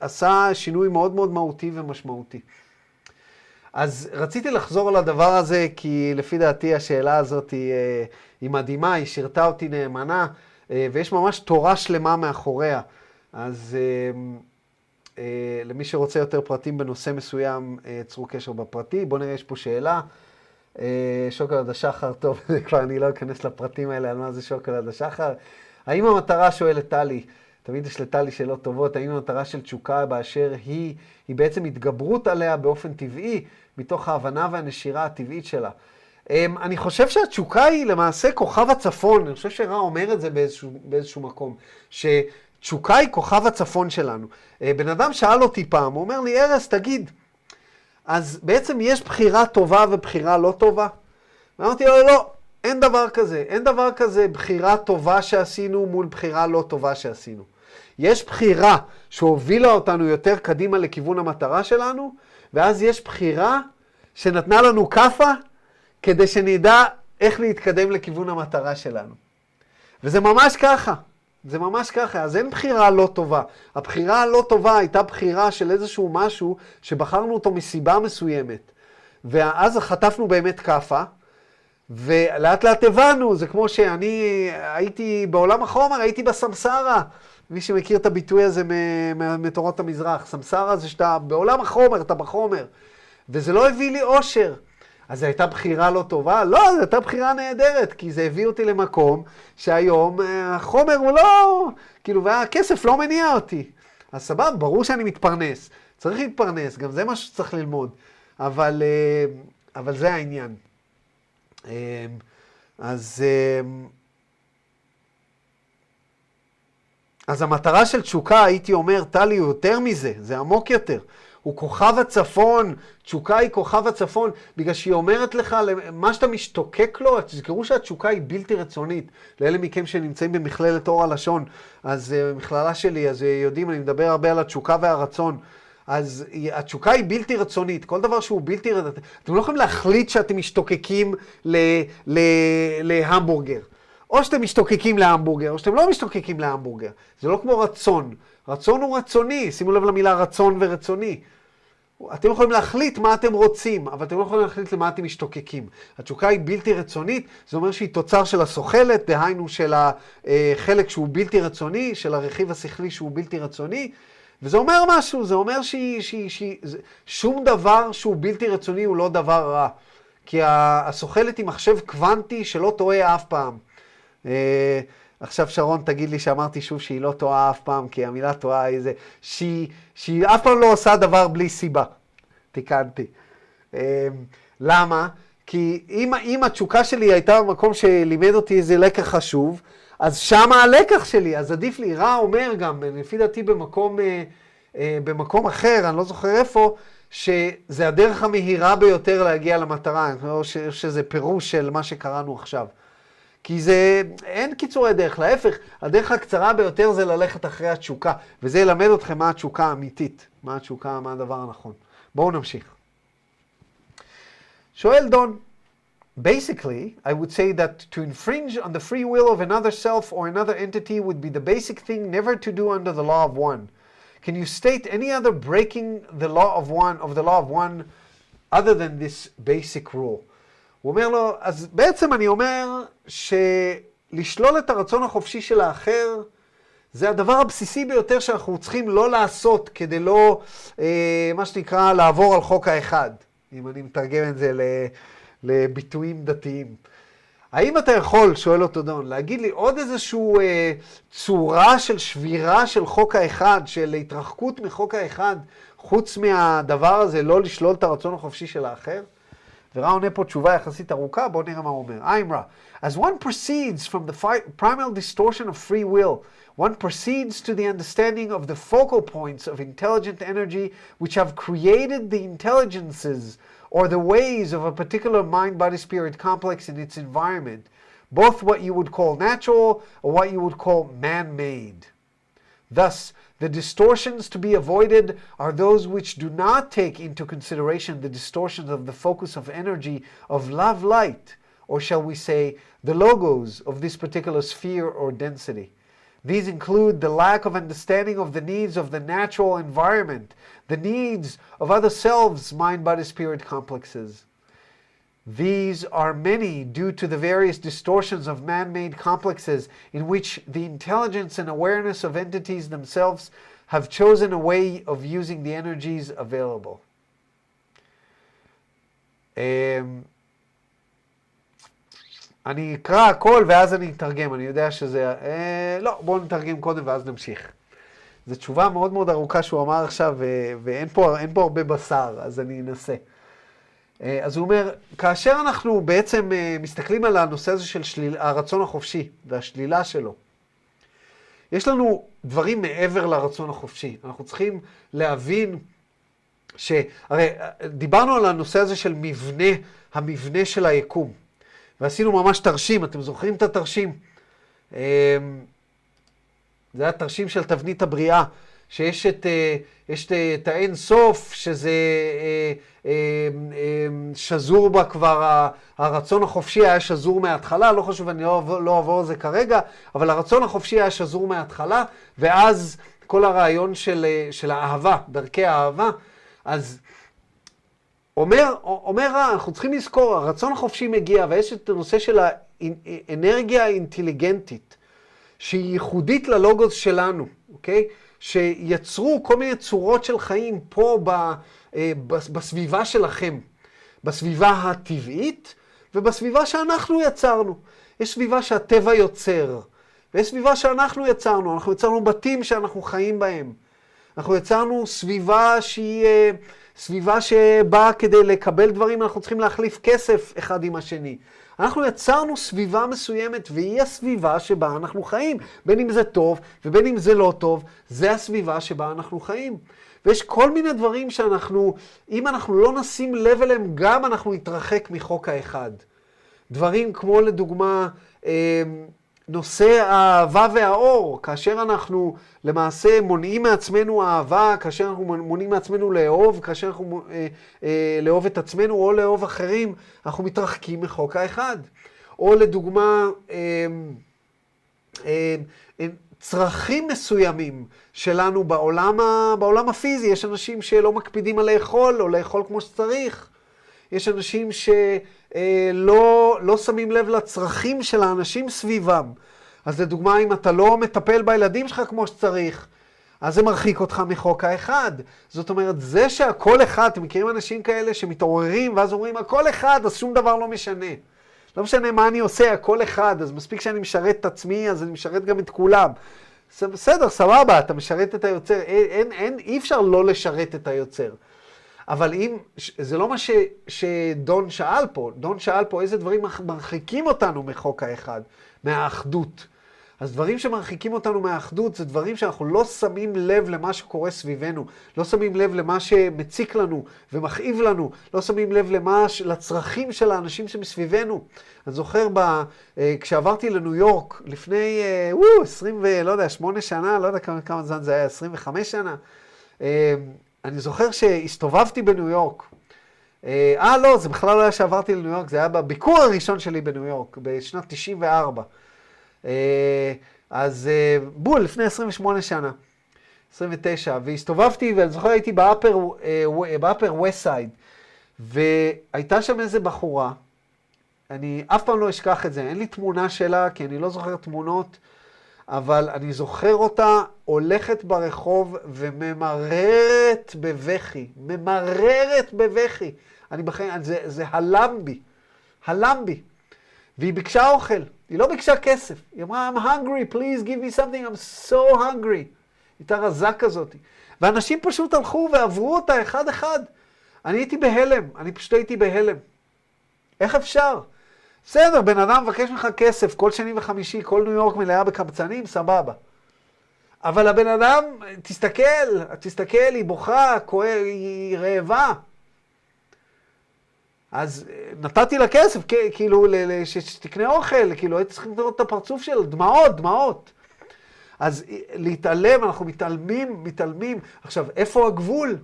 עשה שינוי מאוד מאוד מהותי ומשמעותי. אז רציתי לחזור על הדבר הזה, כי לפי דעתי השאלה הזאת היא, אה, היא מדהימה, היא שירתה אותי נאמנה, אה, ויש ממש תורה שלמה מאחוריה. אז אה, למי שרוצה יותר פרטים בנושא מסוים, יצרו קשר בפרטי. בואו נראה, יש פה שאלה. שוקולד השחר, טוב, כבר אני לא אכנס לפרטים האלה על מה זה שוקולד השחר. האם המטרה, שואלת טלי, תמיד יש לטלי שאלות טובות, האם המטרה של תשוקה באשר היא, היא בעצם התגברות עליה באופן טבעי, מתוך ההבנה והנשירה הטבעית שלה. אמ, אני חושב שהתשוקה היא למעשה כוכב הצפון, אני חושב שרע אומר את זה באיזשהו, באיזשהו מקום, שתשוקה היא כוכב הצפון שלנו. אה, בן אדם שאל אותי פעם, הוא אומר לי, ארז, תגיד, אז בעצם יש בחירה טובה ובחירה לא טובה? ואמרתי לו, לא, אין דבר כזה. אין דבר כזה בחירה טובה שעשינו מול בחירה לא טובה שעשינו. יש בחירה שהובילה אותנו יותר קדימה לכיוון המטרה שלנו, ואז יש בחירה שנתנה לנו כאפה כדי שנדע איך להתקדם לכיוון המטרה שלנו. וזה ממש ככה. זה ממש ככה, אז אין בחירה לא טובה. הבחירה הלא טובה הייתה בחירה של איזשהו משהו שבחרנו אותו מסיבה מסוימת. ואז חטפנו באמת כאפה, ולאט לאט הבנו, זה כמו שאני הייתי בעולם החומר, הייתי בסמסרה. מי שמכיר את הביטוי הזה מתורות המזרח, סמסרה זה שאתה בעולם החומר, אתה בחומר. וזה לא הביא לי אושר. אז זו הייתה בחירה לא טובה? לא, זו הייתה בחירה נהדרת, כי זה הביא אותי למקום שהיום אה, החומר הוא לא, כאילו, והכסף לא מניע אותי. אז סבבה, ברור שאני מתפרנס. צריך להתפרנס, גם זה מה שצריך ללמוד. אבל, אה, אבל זה העניין. אמ, אז, אז המטרה של תשוקה, הייתי אומר, טלי, הוא יותר מזה, זה עמוק יותר. הוא כוכב הצפון, תשוקה היא כוכב הצפון, בגלל שהיא אומרת לך, מה שאתה משתוקק לו, תזכרו שהתשוקה היא בלתי רצונית. לאלה מכם שנמצאים במכללת אור הלשון, אז uh, מכללה שלי, אז uh, יודעים, אני מדבר הרבה על התשוקה והרצון. אז התשוקה היא בלתי רצונית, כל דבר שהוא בלתי רצונית, אתם לא יכולים להחליט שאתם משתוקקים ל, ל, להמבורגר. או שאתם משתוקקים להמבורגר, או שאתם לא משתוקקים להמבורגר. זה לא כמו רצון. רצון הוא רצוני, שימו לב למילה רצון ורצוני. אתם יכולים להחליט מה אתם רוצים, אבל אתם לא יכולים להחליט למה אתם משתוקקים. התשוקה היא בלתי רצונית, זה אומר שהיא תוצר של הסוחלת, דהיינו של החלק שהוא בלתי רצוני, של הרכיב השכלי שהוא בלתי רצוני, וזה אומר משהו, זה אומר ששום דבר שהוא בלתי רצוני הוא לא דבר רע. כי הסוכלת היא מחשב קוונטי שלא טועה אף פעם. אה, עכשיו שרון תגיד לי שאמרתי שוב שהיא לא טועה אף פעם, כי המילה טועה היא זה, שהיא, שהיא אף פעם לא עושה דבר בלי סיבה. תיקנתי. אה, למה? כי אם, אם התשוקה שלי הייתה במקום שלימד אותי איזה לקח חשוב, אז שמה הלקח שלי, אז עדיף לי. רע אומר גם, לפי דעתי במקום, אה, במקום אחר, אני לא זוכר איפה, שזה הדרך המהירה ביותר להגיע למטרה, או שזה פירוש של מה שקראנו עכשיו. כי זה, אין קיצורי דרך, להפך, הדרך הקצרה ביותר זה ללכת אחרי התשוקה, וזה ילמד אתכם מה התשוקה האמיתית, מה התשוקה, מה הדבר הנכון. בואו נמשיך. שואל דון, Basically, I would say that to infringe on the free will of another self or another entity would be the basic thing never to do under the law of one. Can you state any other breaking the law of one of the law of one other than this basic rule? הוא אומר לו, אז בעצם אני אומר שלשלול את הרצון החופשי של האחר זה הדבר הבסיסי ביותר שאנחנו צריכים לא לעשות כדי לא, אה, מה שנקרא, לעבור על חוק האחד. אם אני מתרגם את זה. לביטויים דתיים. האם אתה יכול, שואל אותו דון, להגיד לי עוד איזושהי אה, צורה של שבירה של חוק האחד, של התרחקות מחוק האחד, חוץ מהדבר הזה, לא לשלול את הרצון החופשי של האחר? As one proceeds from the primal distortion of free will, one proceeds to the understanding of the focal points of intelligent energy which have created the intelligences or the ways of a particular mind body spirit complex in its environment, both what you would call natural or what you would call man made. Thus, the distortions to be avoided are those which do not take into consideration the distortions of the focus of energy of love light, or shall we say, the logos of this particular sphere or density. These include the lack of understanding of the needs of the natural environment, the needs of other selves, mind, body, spirit complexes. These are many due to the various distortions of man made complexes in which the intelligence and awareness of entities themselves have chosen a way of using the energies available. Um, אני אקרא הכל ואז אני אתרגם, אני יודע שזה... אה, לא, בואו נתרגם קודם ואז נמשיך. זו תשובה מאוד מאוד ארוכה שהוא אמר עכשיו, ו- ואין פה, פה הרבה בשר, אז אני אנסה. אה, אז הוא אומר, כאשר אנחנו בעצם אה, מסתכלים על הנושא הזה של שליל, הרצון החופשי והשלילה שלו, יש לנו דברים מעבר לרצון החופשי. אנחנו צריכים להבין ש... הרי דיברנו על הנושא הזה של מבנה, המבנה של היקום. ועשינו ממש תרשים, אתם זוכרים את התרשים? זה היה תרשים של תבנית הבריאה, שיש את, אה, יש את האין סוף, שזה אה, אה, שזור בה כבר, הרצון החופשי היה שזור מההתחלה, לא חשוב, אני לא, לא על זה כרגע, אבל הרצון החופשי היה שזור מההתחלה, ואז כל הרעיון של, של האהבה, דרכי האהבה, אז אומר, אומר אנחנו צריכים לזכור, הרצון החופשי מגיע, ויש את הנושא של האנרגיה האינטליגנטית, שהיא ייחודית ללוגוס שלנו, אוקיי? שיצרו כל מיני צורות של חיים פה ב, אה, בסביבה שלכם, בסביבה הטבעית ובסביבה שאנחנו יצרנו. יש סביבה שהטבע יוצר, ויש סביבה שאנחנו יצרנו, אנחנו יצרנו בתים שאנחנו חיים בהם. אנחנו יצרנו סביבה שהיא... אה, סביבה שבאה כדי לקבל דברים, אנחנו צריכים להחליף כסף אחד עם השני. אנחנו יצרנו סביבה מסוימת, והיא הסביבה שבה אנחנו חיים. בין אם זה טוב ובין אם זה לא טוב, זה הסביבה שבה אנחנו חיים. ויש כל מיני דברים שאנחנו, אם אנחנו לא נשים לב אליהם, גם אנחנו נתרחק מחוק האחד. דברים כמו לדוגמה, אמ, נושא האהבה והאור, כאשר אנחנו למעשה מונעים מעצמנו אהבה, כאשר אנחנו מונעים מעצמנו לאהוב, כאשר אנחנו אה, אה, לאהוב את עצמנו או לאהוב אחרים, אנחנו מתרחקים מחוק האחד. או לדוגמה, אה, אה, אה, צרכים מסוימים שלנו בעולם, ה, בעולם הפיזי, יש אנשים שלא מקפידים על לאכול או לאכול כמו שצריך. יש אנשים ש... אה, לא שמים לב לצרכים של האנשים סביבם. אז לדוגמה, אם אתה לא מטפל בילדים שלך כמו שצריך, אז זה מרחיק אותך מחוק האחד. זאת אומרת, זה שהכל אחד, אתם מכירים אנשים כאלה שמתעוררים ואז אומרים, הכל אחד, אז שום דבר לא משנה. לא משנה מה אני עושה, הכל אחד, אז מספיק שאני משרת את עצמי, אז אני משרת גם את כולם. בסדר, סבבה, אתה משרת את היוצר, אין, אין, אין, אי אפשר לא לשרת את היוצר. אבל אם, זה לא מה ש, שדון שאל פה, דון שאל פה איזה דברים מרחיקים אותנו מחוק האחד, מהאחדות. אז דברים שמרחיקים אותנו מהאחדות זה דברים שאנחנו לא שמים לב למה שקורה סביבנו, לא שמים לב למה שמציק לנו ומכאיב לנו, לא שמים לב למה, לצרכים של האנשים שמסביבנו. אני זוכר ב, אה, כשעברתי לניו יורק לפני, אה, וואו, 20 ו... לא יודע, 8 שנה, לא יודע כמה, כמה זמן זה היה, 25 שנה. אני זוכר שהסתובבתי בניו יורק. אה, אה, לא, זה בכלל לא היה שעברתי לניו יורק, זה היה בביקור הראשון שלי בניו יורק, בשנת 94. אה, אז אה, בול, לפני 28 שנה, 29, והסתובבתי, ואני זוכר הייתי ב Upper, אה, ב Upper West Side, והייתה שם איזה בחורה, אני אף פעם לא אשכח את זה, אין לי תמונה שלה, כי אני לא זוכר תמונות. אבל אני זוכר אותה הולכת ברחוב וממררת בבכי, ממררת בבכי. אני בחיים, זה, זה הלם בי, הלם בי. והיא ביקשה אוכל, היא לא ביקשה כסף. היא אמרה, I'm hungry, please give me something, I'm so hungry. הייתה רזה כזאת. ואנשים פשוט הלכו ועברו אותה אחד-אחד. אני הייתי בהלם, אני פשוט הייתי בהלם. איך אפשר? בסדר, בן אדם מבקש ממך כסף כל שני וחמישי, כל ניו יורק מלאה בקבצנים, סבבה. אבל הבן אדם, תסתכל, תסתכל, היא בוכה, כואב, היא רעבה. אז אה, נתתי לה כסף, כאילו, שתקנה אוכל, כאילו, הייתי צריך לראות את הפרצוף שלה, דמעות, דמעות. אז אה, להתעלם, אנחנו מתעלמים, מתעלמים. עכשיו, איפה הגבול?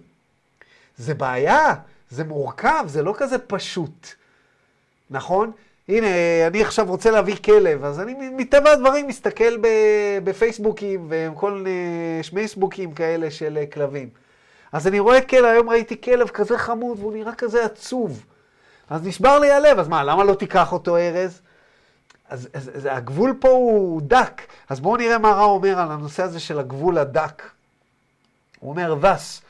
זה בעיה, זה מורכב, זה לא כזה פשוט, נכון? הנה, אני עכשיו רוצה להביא כלב, אז אני מטבע הדברים מסתכל בפייסבוקים וכל מיני שמייסבוקים כאלה של אה, כלבים. אז אני רואה כלב, היום ראיתי כלב כזה חמוד והוא נראה כזה עצוב. אז נשבר לי הלב, אז מה, למה לא תיקח אותו ארז? אז, אז, אז הגבול פה הוא דק. אז בואו נראה מה רע אומר על הנושא הזה של הגבול הדק. הוא אומר, thus,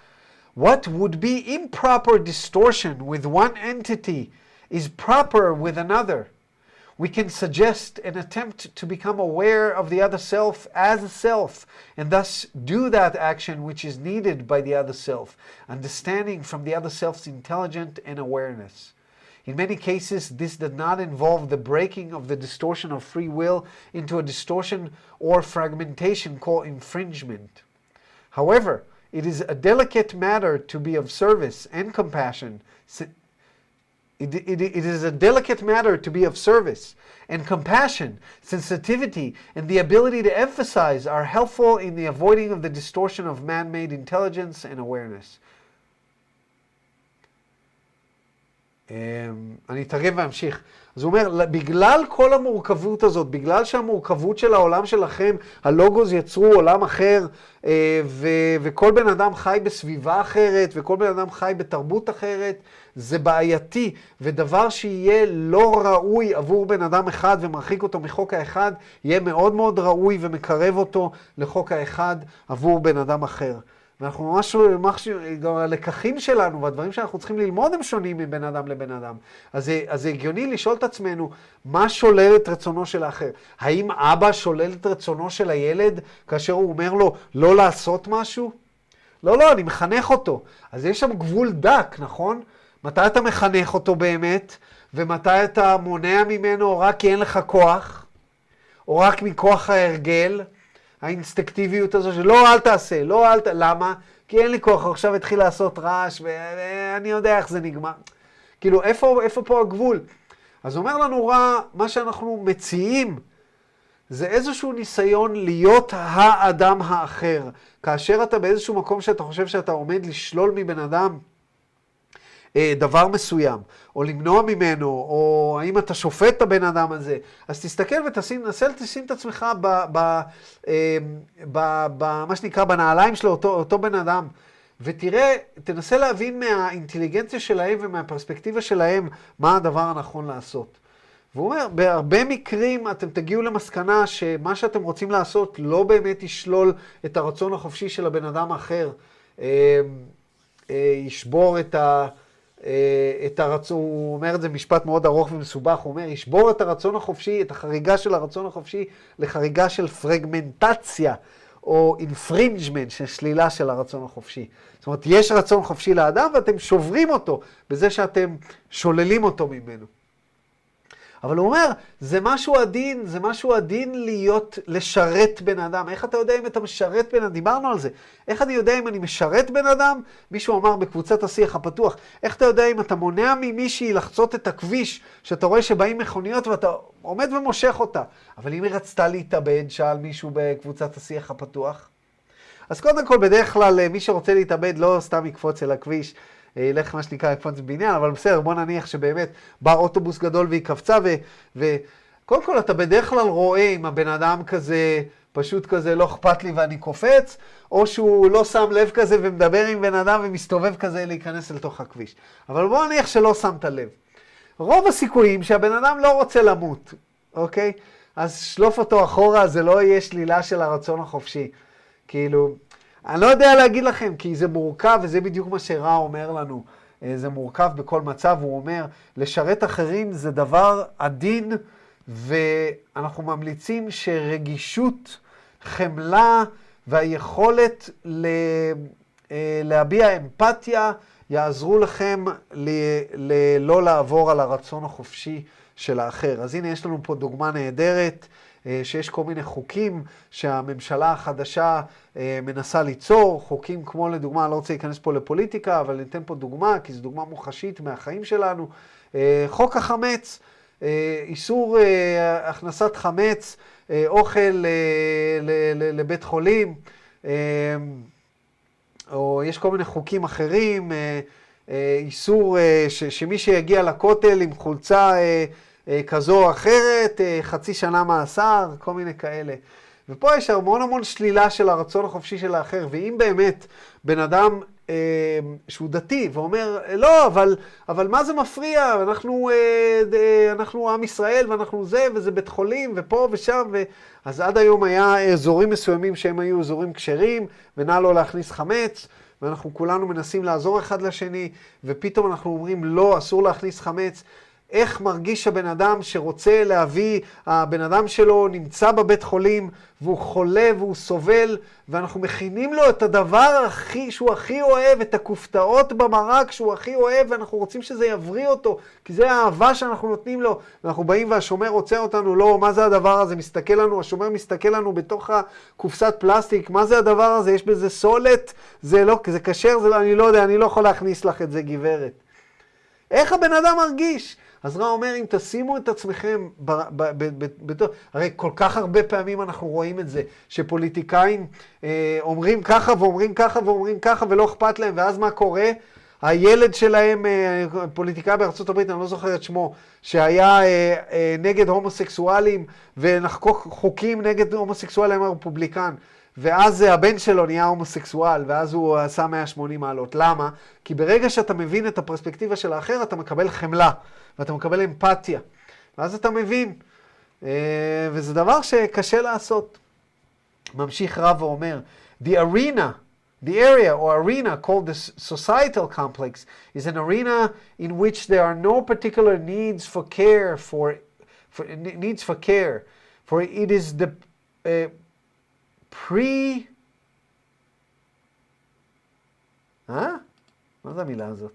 what would be improper distortion with one entity is proper with another. We can suggest an attempt to become aware of the other self as a self, and thus do that action which is needed by the other self, understanding from the other self's intelligence and awareness. In many cases, this does not involve the breaking of the distortion of free will into a distortion or fragmentation called infringement. However, it is a delicate matter to be of service and compassion it, it, it is a delicate matter to be of service, and compassion, sensitivity, and the ability to emphasize are helpful in the avoiding of the distortion of man made intelligence and awareness. אני אתרגם ואמשיך. אז הוא אומר, בגלל כל המורכבות הזאת, בגלל שהמורכבות של העולם שלכם, הלוגוס יצרו עולם אחר, אה, ו- וכל בן אדם חי בסביבה אחרת, וכל בן אדם חי בתרבות אחרת, זה בעייתי, ודבר שיהיה לא ראוי עבור בן אדם אחד ומרחיק אותו מחוק האחד, יהיה מאוד מאוד ראוי ומקרב אותו לחוק האחד עבור בן אדם אחר. ואנחנו ממש, ממש, גם הלקחים שלנו והדברים שאנחנו צריכים ללמוד הם שונים מבין אדם לבין אדם. אז אז זה הגיוני לשאול את עצמנו, מה שולל את רצונו של האחר? האם אבא שולל את רצונו של הילד כאשר הוא אומר לו לא לעשות משהו? לא, לא, אני מחנך אותו. אז יש שם גבול דק, נכון? מתי אתה מחנך אותו באמת, ומתי אתה מונע ממנו רק כי אין לך כוח, או רק מכוח ההרגל, האינסטקטיביות הזו שלא, אל תעשה, לא, אל ת... למה? כי אין לי כוח, עכשיו התחיל לעשות רעש, ואני יודע איך זה נגמר. כאילו, איפה, איפה פה הגבול? אז אומר לנו רע, מה שאנחנו מציעים, זה איזשהו ניסיון להיות האדם האחר. כאשר אתה באיזשהו מקום שאתה חושב שאתה עומד לשלול מבן אדם דבר מסוים, או למנוע ממנו, או האם אתה שופט את הבן אדם הזה, אז תסתכל ותנסה לשים את עצמך ב, ב, אה, ב, ב, מה שנקרא בנעליים של אותו, אותו בן אדם, ותראה, תנסה להבין מהאינטליגנציה שלהם ומהפרספקטיבה שלהם מה הדבר הנכון לעשות. והוא אומר, בהרבה מקרים אתם תגיעו למסקנה שמה שאתם רוצים לעשות לא באמת ישלול את הרצון החופשי של הבן אדם האחר, אה, ישבור את ה... אה, את הרצון, הוא אומר את זה משפט מאוד ארוך ומסובך, הוא אומר, ישבור את הרצון החופשי, את החריגה של הרצון החופשי לחריגה של פרגמנטציה, או infringement, של שלילה של הרצון החופשי. זאת אומרת, יש רצון חופשי לאדם ואתם שוברים אותו בזה שאתם שוללים אותו ממנו. אבל הוא אומר, זה משהו עדין, זה משהו עדין להיות, לשרת בן אדם. איך אתה יודע אם אתה משרת בן אדם? דיברנו על זה. איך אני יודע אם אני משרת בן אדם? מישהו אמר בקבוצת השיח הפתוח, איך אתה יודע אם אתה מונע ממישהי לחצות את הכביש, שאתה רואה שבאים מכוניות ואתה עומד ומושך אותה. אבל אם היא רצתה להתאבד, שאל מישהו בקבוצת השיח הפתוח. אז קודם כל, בדרך כלל, מי שרוצה להתאבד לא סתם יקפוץ אל הכביש. ילך מה שנקרא לקפוץ בבניין, אבל בסדר, בוא נניח שבאמת בא אוטובוס גדול והיא קפצה, וקודם כל אתה בדרך כלל רואה אם הבן אדם כזה, פשוט כזה לא אכפת לי ואני קופץ, או שהוא לא שם לב כזה ומדבר עם בן אדם ומסתובב כזה להיכנס לתוך הכביש. אבל בוא נניח שלא שמת לב. רוב הסיכויים שהבן אדם לא רוצה למות, אוקיי? אז שלוף אותו אחורה, זה לא יהיה שלילה של הרצון החופשי. כאילו, אני לא יודע להגיד לכם, כי זה מורכב, וזה בדיוק מה שרע אומר לנו. אה, זה מורכב בכל מצב, הוא אומר, לשרת אחרים זה דבר עדין, ואנחנו ממליצים שרגישות, חמלה והיכולת ל... אה, להביע אמפתיה יעזרו לכם ל... ל... לא לעבור על הרצון החופשי של האחר. אז הנה, יש לנו פה דוגמה נהדרת. אה, שיש כל מיני חוקים שהממשלה החדשה אה, מנסה ליצור, חוקים כמו לדוגמה, אני לא רוצה להיכנס פה לפוליטיקה, אבל ניתן פה דוגמה, כי זו דוגמה מוחשית מהחיים שלנו. אה, חוק החמץ, איסור הכנסת חמץ, אוכל לבית חולים, או יש כל מיני חוקים אחרים, איסור שמי שיגיע לכותל עם חולצה כזו או אחרת, אה, חצי שנה מאסר, כל מיני כאלה. ופה יש המון המון שלילה של הרצון החופשי של האחר, ואם באמת בן אדם אה, שהוא דתי ואומר, לא, אבל, אבל מה זה מפריע? אנחנו, אה, אה, אנחנו עם ישראל ואנחנו זה, וזה בית חולים, ופה ושם, ו... אז עד היום היה אזורים מסוימים שהם היו אזורים כשרים, ונא לא להכניס חמץ. ואנחנו כולנו מנסים לעזור אחד לשני, ופתאום אנחנו אומרים, לא, אסור להכניס חמץ. איך מרגיש הבן אדם שרוצה להביא, הבן אדם שלו נמצא בבית חולים והוא חולה והוא סובל, ואנחנו מכינים לו את הדבר הכי, שהוא הכי אוהב, את הכופתאות במרק שהוא הכי אוהב, ואנחנו רוצים שזה יבריא אותו, כי זה האהבה שאנחנו נותנים לו. ואנחנו באים והשומר רוצה אותנו, לא, מה זה הדבר הזה? מסתכל לנו, השומר מסתכל לנו בתוך הקופסת פלסטיק, מה זה הדבר הזה? יש בזה סולת? זה לא, זה כשר? זה לא, אני לא יודע, אני לא יכול להכניס לך את זה, גברת. איך הבן אדם מרגיש? אז רע אומר, אם תשימו את עצמכם, ב, ב, ב, ב, ב, הרי כל כך הרבה פעמים אנחנו רואים את זה, שפוליטיקאים אה, אומרים ככה ואומרים ככה ואומרים ככה ולא אכפת להם, ואז מה קורה? הילד שלהם, אה, פוליטיקאי בארצות הברית, אני לא זוכר את שמו, שהיה אה, אה, נגד הומוסקסואלים ונחקוק חוקים נגד הומוסקסואלים הרפובליקן. ואז הבן שלו נהיה הומוסקסואל, ואז הוא עשה 180 מעלות. למה? כי ברגע שאתה מבין את הפרספקטיבה של האחר, אתה מקבל חמלה. ואתה מקבל אמפתיה. ואז אתה מבין. וזה דבר שקשה לעשות. ממשיך רב ואומר, The arena, the area or arena called the societal complex is an arena in which there are no particular needs for care for, for needs for care, for it is the uh, pre... אה? מה זה המילה הזאת?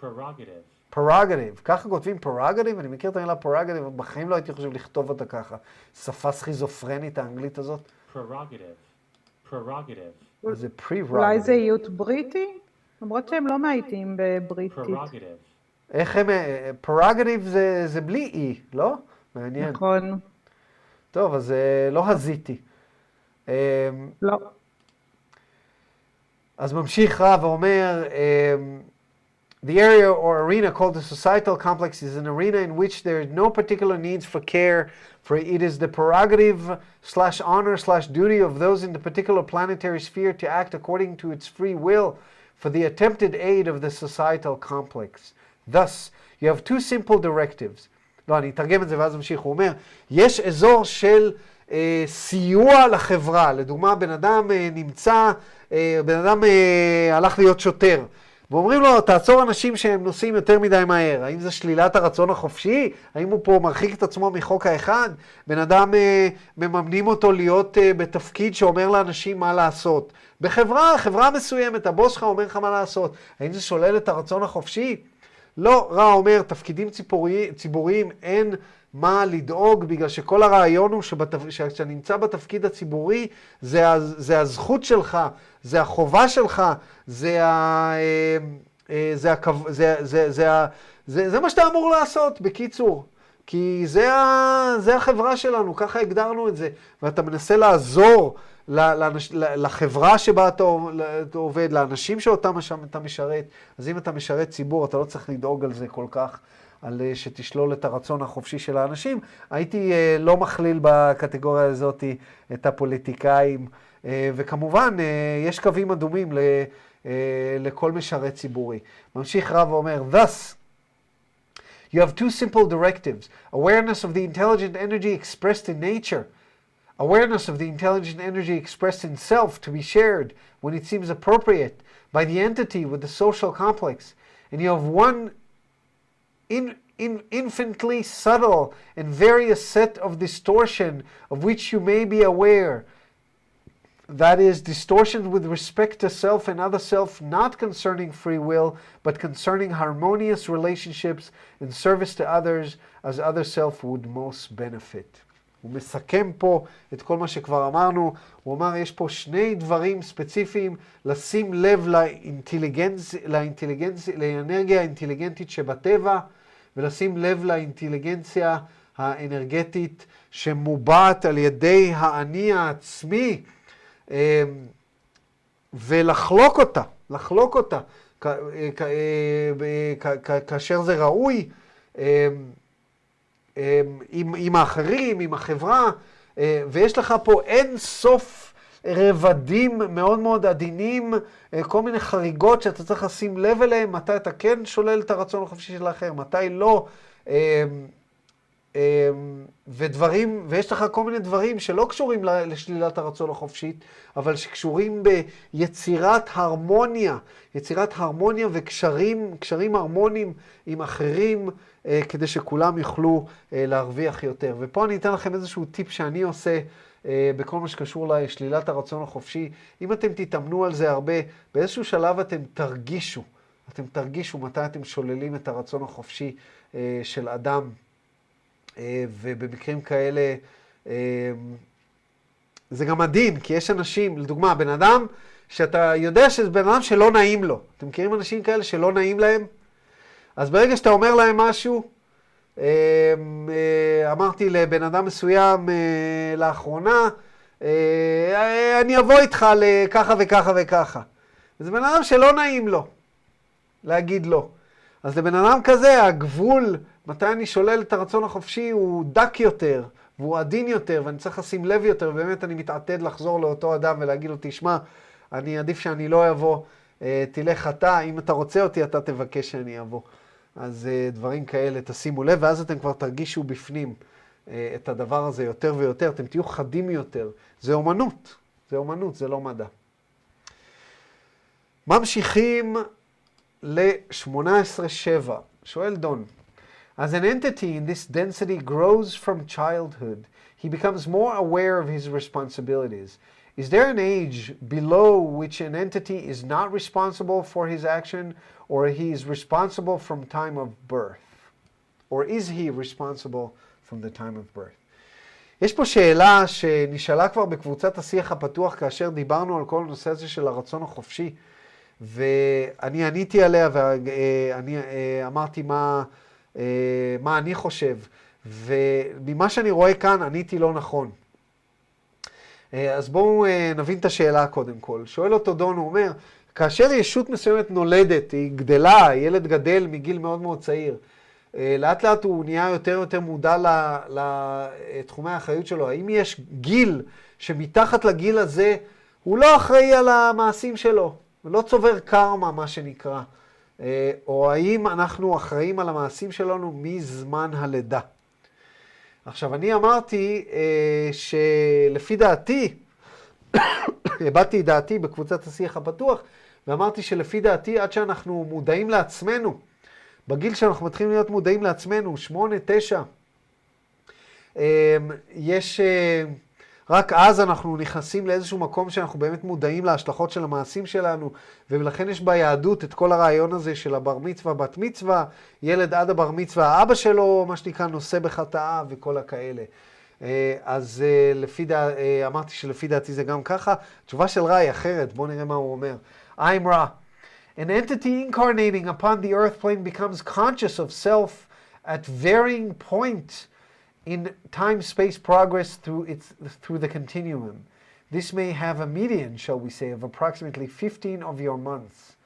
prerogative. פרגטיב, ככה כותבים פרגטיב, אני מכיר את המילה פרגטיב, בחיים לא הייתי חושב לכתוב אותה ככה. שפה סכיזופרנית האנגלית הזאת. פרגטיב, פרגטיב. זה פרי-רגטיב. אולי זה איות בריטי? למרות שהם לא מאייתים בבריטית. פרגטיב. איך הם, פרגטיב זה, זה בלי אי, לא? מעניין. נכון. טוב, אז לא הזיתי. לא. אז ממשיך רב ואומר, The area or arena called the societal complex is an arena in which there is no particular needs for care, for it is the prerogative slash honor slash duty of those in the particular planetary sphere to act according to its free will for the attempted aid of the societal complex. Thus, you have two simple directives. לא, אני אתרגם את זה ואז אמשיך. הוא אומר, יש אזור של אה, סיוע לחברה. לדוגמה, בן אדם אה, נמצא, אה, בן אדם אה, הלך להיות שוטר. ואומרים לו, תעצור אנשים שהם נוסעים יותר מדי מהר. האם זה שלילת הרצון החופשי? האם הוא פה מרחיק את עצמו מחוק האחד? בן אדם, אה, מממנים אותו להיות אה, בתפקיד שאומר לאנשים מה לעשות. בחברה, חברה מסוימת, הבוס שלך אומר לך מה לעשות. האם זה שולל את הרצון החופשי? לא, רע אומר, תפקידים ציבורי, ציבוריים אין מה לדאוג, בגלל שכל הרעיון הוא שכשאתה נמצא בתפקיד הציבורי, זה, זה הזכות שלך, זה החובה שלך, זה, ה, אה, אה, זה, זה, זה, זה, זה, זה מה שאתה אמור לעשות, בקיצור. כי זה, ה, זה החברה שלנו, ככה הגדרנו את זה. ואתה מנסה לעזור לאנש, לחברה שבה אתה עובד, לאנשים שאותם אתה משרת. אז אם אתה משרת ציבור, אתה לא צריך לדאוג על זה כל כך. על אה, שתשלול את הרצון החופשי של האנשים. הייתי אה, לא מכליל בקטגוריה הזאת את הפוליטיקאים, אה, וכמובן, יש קווים אדומים לכל משרת ציבורי. ממשיך רב ואומר, thus, you have two simple directives, awareness of the intelligent energy expressed in nature, awareness of the intelligent energy expressed in self to be shared when it seems appropriate by the entity with the social complex, and you have one in, in, infinitely subtle and various set of distortion of which you may be aware. That is, distortions with respect to self and other self, not concerning free will, but concerning harmonious relationships and service to others, as other self would most benefit. הוא מסכם פה את כל מה שכבר אמרנו, הוא אמר יש פה שני דברים ספציפיים, לשים לב לאינטליגנצ... לאינטליגנצ... לאנרגיה האינטליגנטית שבטבע, ולשים לב לאינטליגנציה האנרגטית שמובעת על ידי האני העצמי, אמ, ולחלוק אותה, לחלוק אותה, כ- כ- כ- כאשר זה ראוי. אמ, אמ, עם, עם האחרים, עם החברה, אה, ויש לך פה אין סוף רבדים מאוד מאוד עדינים, אה, כל מיני חריגות שאתה צריך לשים לב אליהן, מתי אתה כן שולל את הרצון החופשי של האחר, מתי לא. אמ, אמ, ודברים, ויש לך כל מיני דברים שלא קשורים לשלילת הרצון החופשית, אבל שקשורים ביצירת הרמוניה, יצירת הרמוניה וקשרים, קשרים הרמוניים עם אחרים, אה, כדי שכולם יוכלו אה, להרוויח יותר. ופה אני אתן לכם איזשהו טיפ שאני עושה בכל מה שקשור לשלילת הרצון החופשי. אם אתם תתאמנו על זה הרבה, באיזשהו שלב אתם תרגישו, אתם תרגישו מתי אתם שוללים את הרצון החופשי אה, של אדם. אה, ובמקרים כאלה אה, זה גם עדין, כי יש אנשים, לדוגמה, בן אדם שאתה יודע שזה בן אדם שלא נעים לו. אתם מכירים אנשים כאלה שלא נעים להם? אז ברגע שאתה אומר להם משהו, אה, אה, אמרתי לבן אדם מסוים אה, לאחרונה, אה, אני אבוא איתך לככה וככה וככה. וזה בן אדם שלא נעים לו להגיד לא. אז לבן אדם כזה, הגבול, מתי אני שולל את הרצון החופשי, הוא דק יותר, והוא עדין יותר, ואני צריך לשים לב יותר, ובאמת אני מתעתד לחזור לאותו אדם ולהגיד לו, תשמע, אני עדיף שאני לא אבוא, אה, תלך אתה, אם אתה רוצה אותי, אתה תבקש שאני אבוא. אז אה, דברים כאלה, תשימו לב, ואז אתם כבר תרגישו בפנים אה, את הדבר הזה יותר ויותר, אתם תהיו חדים יותר. זה אומנות, זה אומנות, זה לא מדע. ממשיכים ל-18-7. שואל דון, As an entity in this density grows from childhood, he becomes more aware of his responsibilities. Is there an age below which an entity is not responsible for his action, or he is responsible from time of birth? Or is he responsible from the time of birth? יש פה שאלה שנשאלה כבר בקבוצת השיח הפתוח כאשר דיברנו על כל הנושא הזה של הרצון החופשי, ואני עניתי עליה ואני אה, אמרתי מה, אה, מה אני חושב, וממה שאני רואה כאן עניתי לא נכון. אה, אז בואו נבין את השאלה קודם כל. שואל אותו דון, הוא אומר, כאשר ישות מסוימת נולדת, היא גדלה, ילד גדל מגיל מאוד מאוד צעיר, לאט לאט הוא נהיה יותר ויותר מודע לתחומי האחריות שלו. האם יש גיל שמתחת לגיל הזה הוא לא אחראי על המעשים שלו, ולא צובר קרמה, מה שנקרא? או האם אנחנו אחראים על המעשים שלנו מזמן הלידה? עכשיו, אני אמרתי שלפי דעתי, הבעתי את דעתי בקבוצת השיח הפתוח, ואמרתי שלפי דעתי, עד שאנחנו מודעים לעצמנו, בגיל שאנחנו מתחילים להיות מודעים לעצמנו, שמונה, תשע, יש, רק אז אנחנו נכנסים לאיזשהו מקום שאנחנו באמת מודעים להשלכות של המעשים שלנו, ולכן יש ביהדות את כל הרעיון הזה של הבר מצווה, בת מצווה, ילד עד הבר מצווה, האבא שלו, מה שנקרא, נושא בחטאה וכל הכאלה. אז לפי דע... אמרתי שלפי דעתי זה גם ככה. תשובה של רע היא אחרת, בואו נראה מה הוא אומר. I'm Ra. An entity incarnating upon the earth plane becomes conscious of self at varying points in time-space progress through, its, through the continuum. This may have a median, shall we say, of approximately 15 of your months.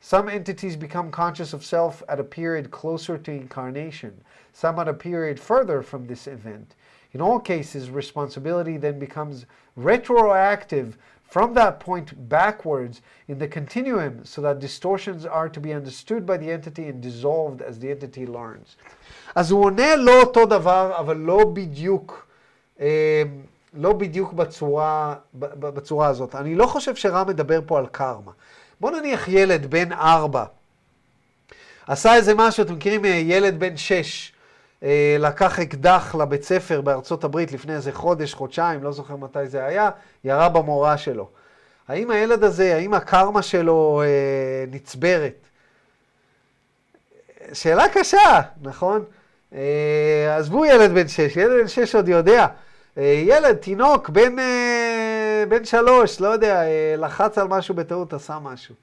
Some entities become conscious of self at a period closer to incarnation, some at a period further from this event. In all cases, responsibility then becomes retroactive from that point backwards in the continuum so that distortions are to be understood by the entity and dissolved as the entity learns. אז הוא עונה לא אותו דבר, אבל לא בדיוק, אה, לא בדיוק בצורה, בצורה הזאת. אני לא חושב שרם מדבר פה על קרמה. בוא נניח ילד בן ארבע. עשה איזה משהו, אתם מכירים אה, ילד בן שש, לקח אקדח לבית ספר בארצות הברית לפני איזה חודש, חודשיים, לא זוכר מתי זה היה, ירה במורה שלו. האם הילד הזה, האם הקרמה שלו אה, נצברת? שאלה קשה, נכון? אה, עזבו ילד בן שש, ילד בן שש עוד יודע. אה, ילד, תינוק, בן, אה, בן שלוש, לא יודע, אה, לחץ על משהו בטעות, עשה משהו.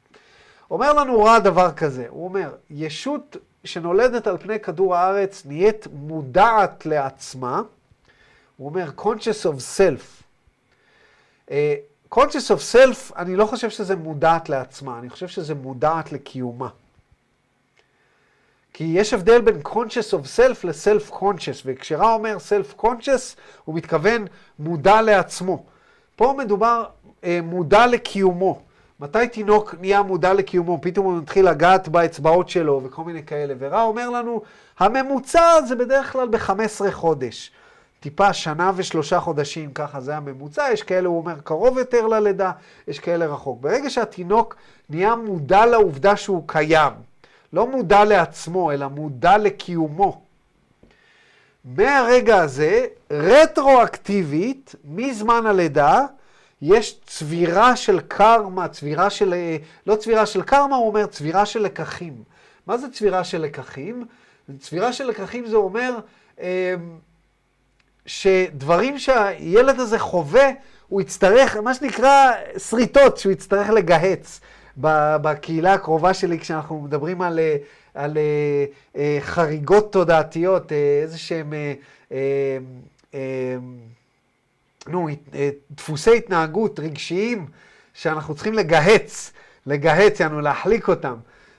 אומר לנו רע דבר כזה, הוא אומר, ישות שנולדת על פני כדור הארץ נהיית מודעת לעצמה, הוא אומר, conscious of self. אה, conscious of self, אני לא חושב שזה מודעת לעצמה, אני חושב שזה מודעת לקיומה. כי יש הבדל בין conscious of self ל-self conscious, וכשרע אומר self conscious, הוא מתכוון מודע לעצמו. פה מדובר אה, מודע לקיומו. מתי תינוק נהיה מודע לקיומו? פתאום הוא מתחיל לגעת באצבעות שלו וכל מיני כאלה. ורע אומר לנו, הממוצע זה בדרך כלל ב-15 חודש. טיפה שנה ושלושה חודשים, ככה זה הממוצע. יש כאלה, הוא אומר, קרוב יותר ללידה, יש כאלה רחוק. ברגע שהתינוק נהיה מודע לעובדה שהוא קיים, לא מודע לעצמו, אלא מודע לקיומו. מהרגע הזה, רטרואקטיבית, מזמן הלידה, יש צבירה של קרמה, צבירה של, אה, לא צבירה של קרמה, הוא אומר צבירה של לקחים. מה זה צבירה של לקחים? צבירה של לקחים זה אומר אה, שדברים שהילד הזה חווה, הוא יצטרך, מה שנקרא שריטות, שהוא יצטרך לגהץ. בקהילה הקרובה שלי, כשאנחנו מדברים על, אה, על חריגות תודעתיות, איזה שהם... נו, אה, דפוסי התנהגות רגשיים שאנחנו צריכים לגהץ, לגהץ, יענו להחליק אותם.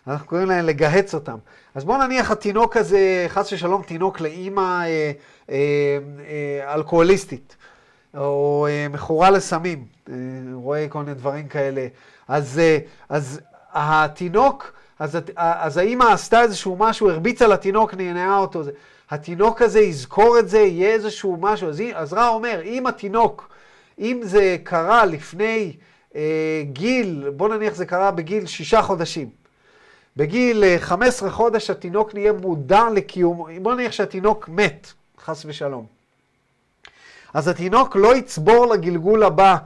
אנחנו קוראים להם לגהץ אותם. אז בואו נניח התינוק הזה, חס ושלום, תינוק לאימא אה, אה, אה, אלכוהוליסטית, או אה, מכורה לסמים, אה, רואה כל מיני דברים כאלה. אז, אה, אז התינוק, אז, אז האימא עשתה איזשהו משהו, הרביצה לתינוק, נהנעה אותו. זה. התינוק הזה יזכור את זה, יהיה איזשהו משהו. אז, אז רע אומר, אם התינוק, אם זה קרה לפני אה, גיל, בוא נניח זה קרה בגיל שישה חודשים. בגיל אה, 15 חודש התינוק נהיה מודע לקיום, בוא נניח שהתינוק מת, חס ושלום. אז התינוק לא יצבור לגלגול הבא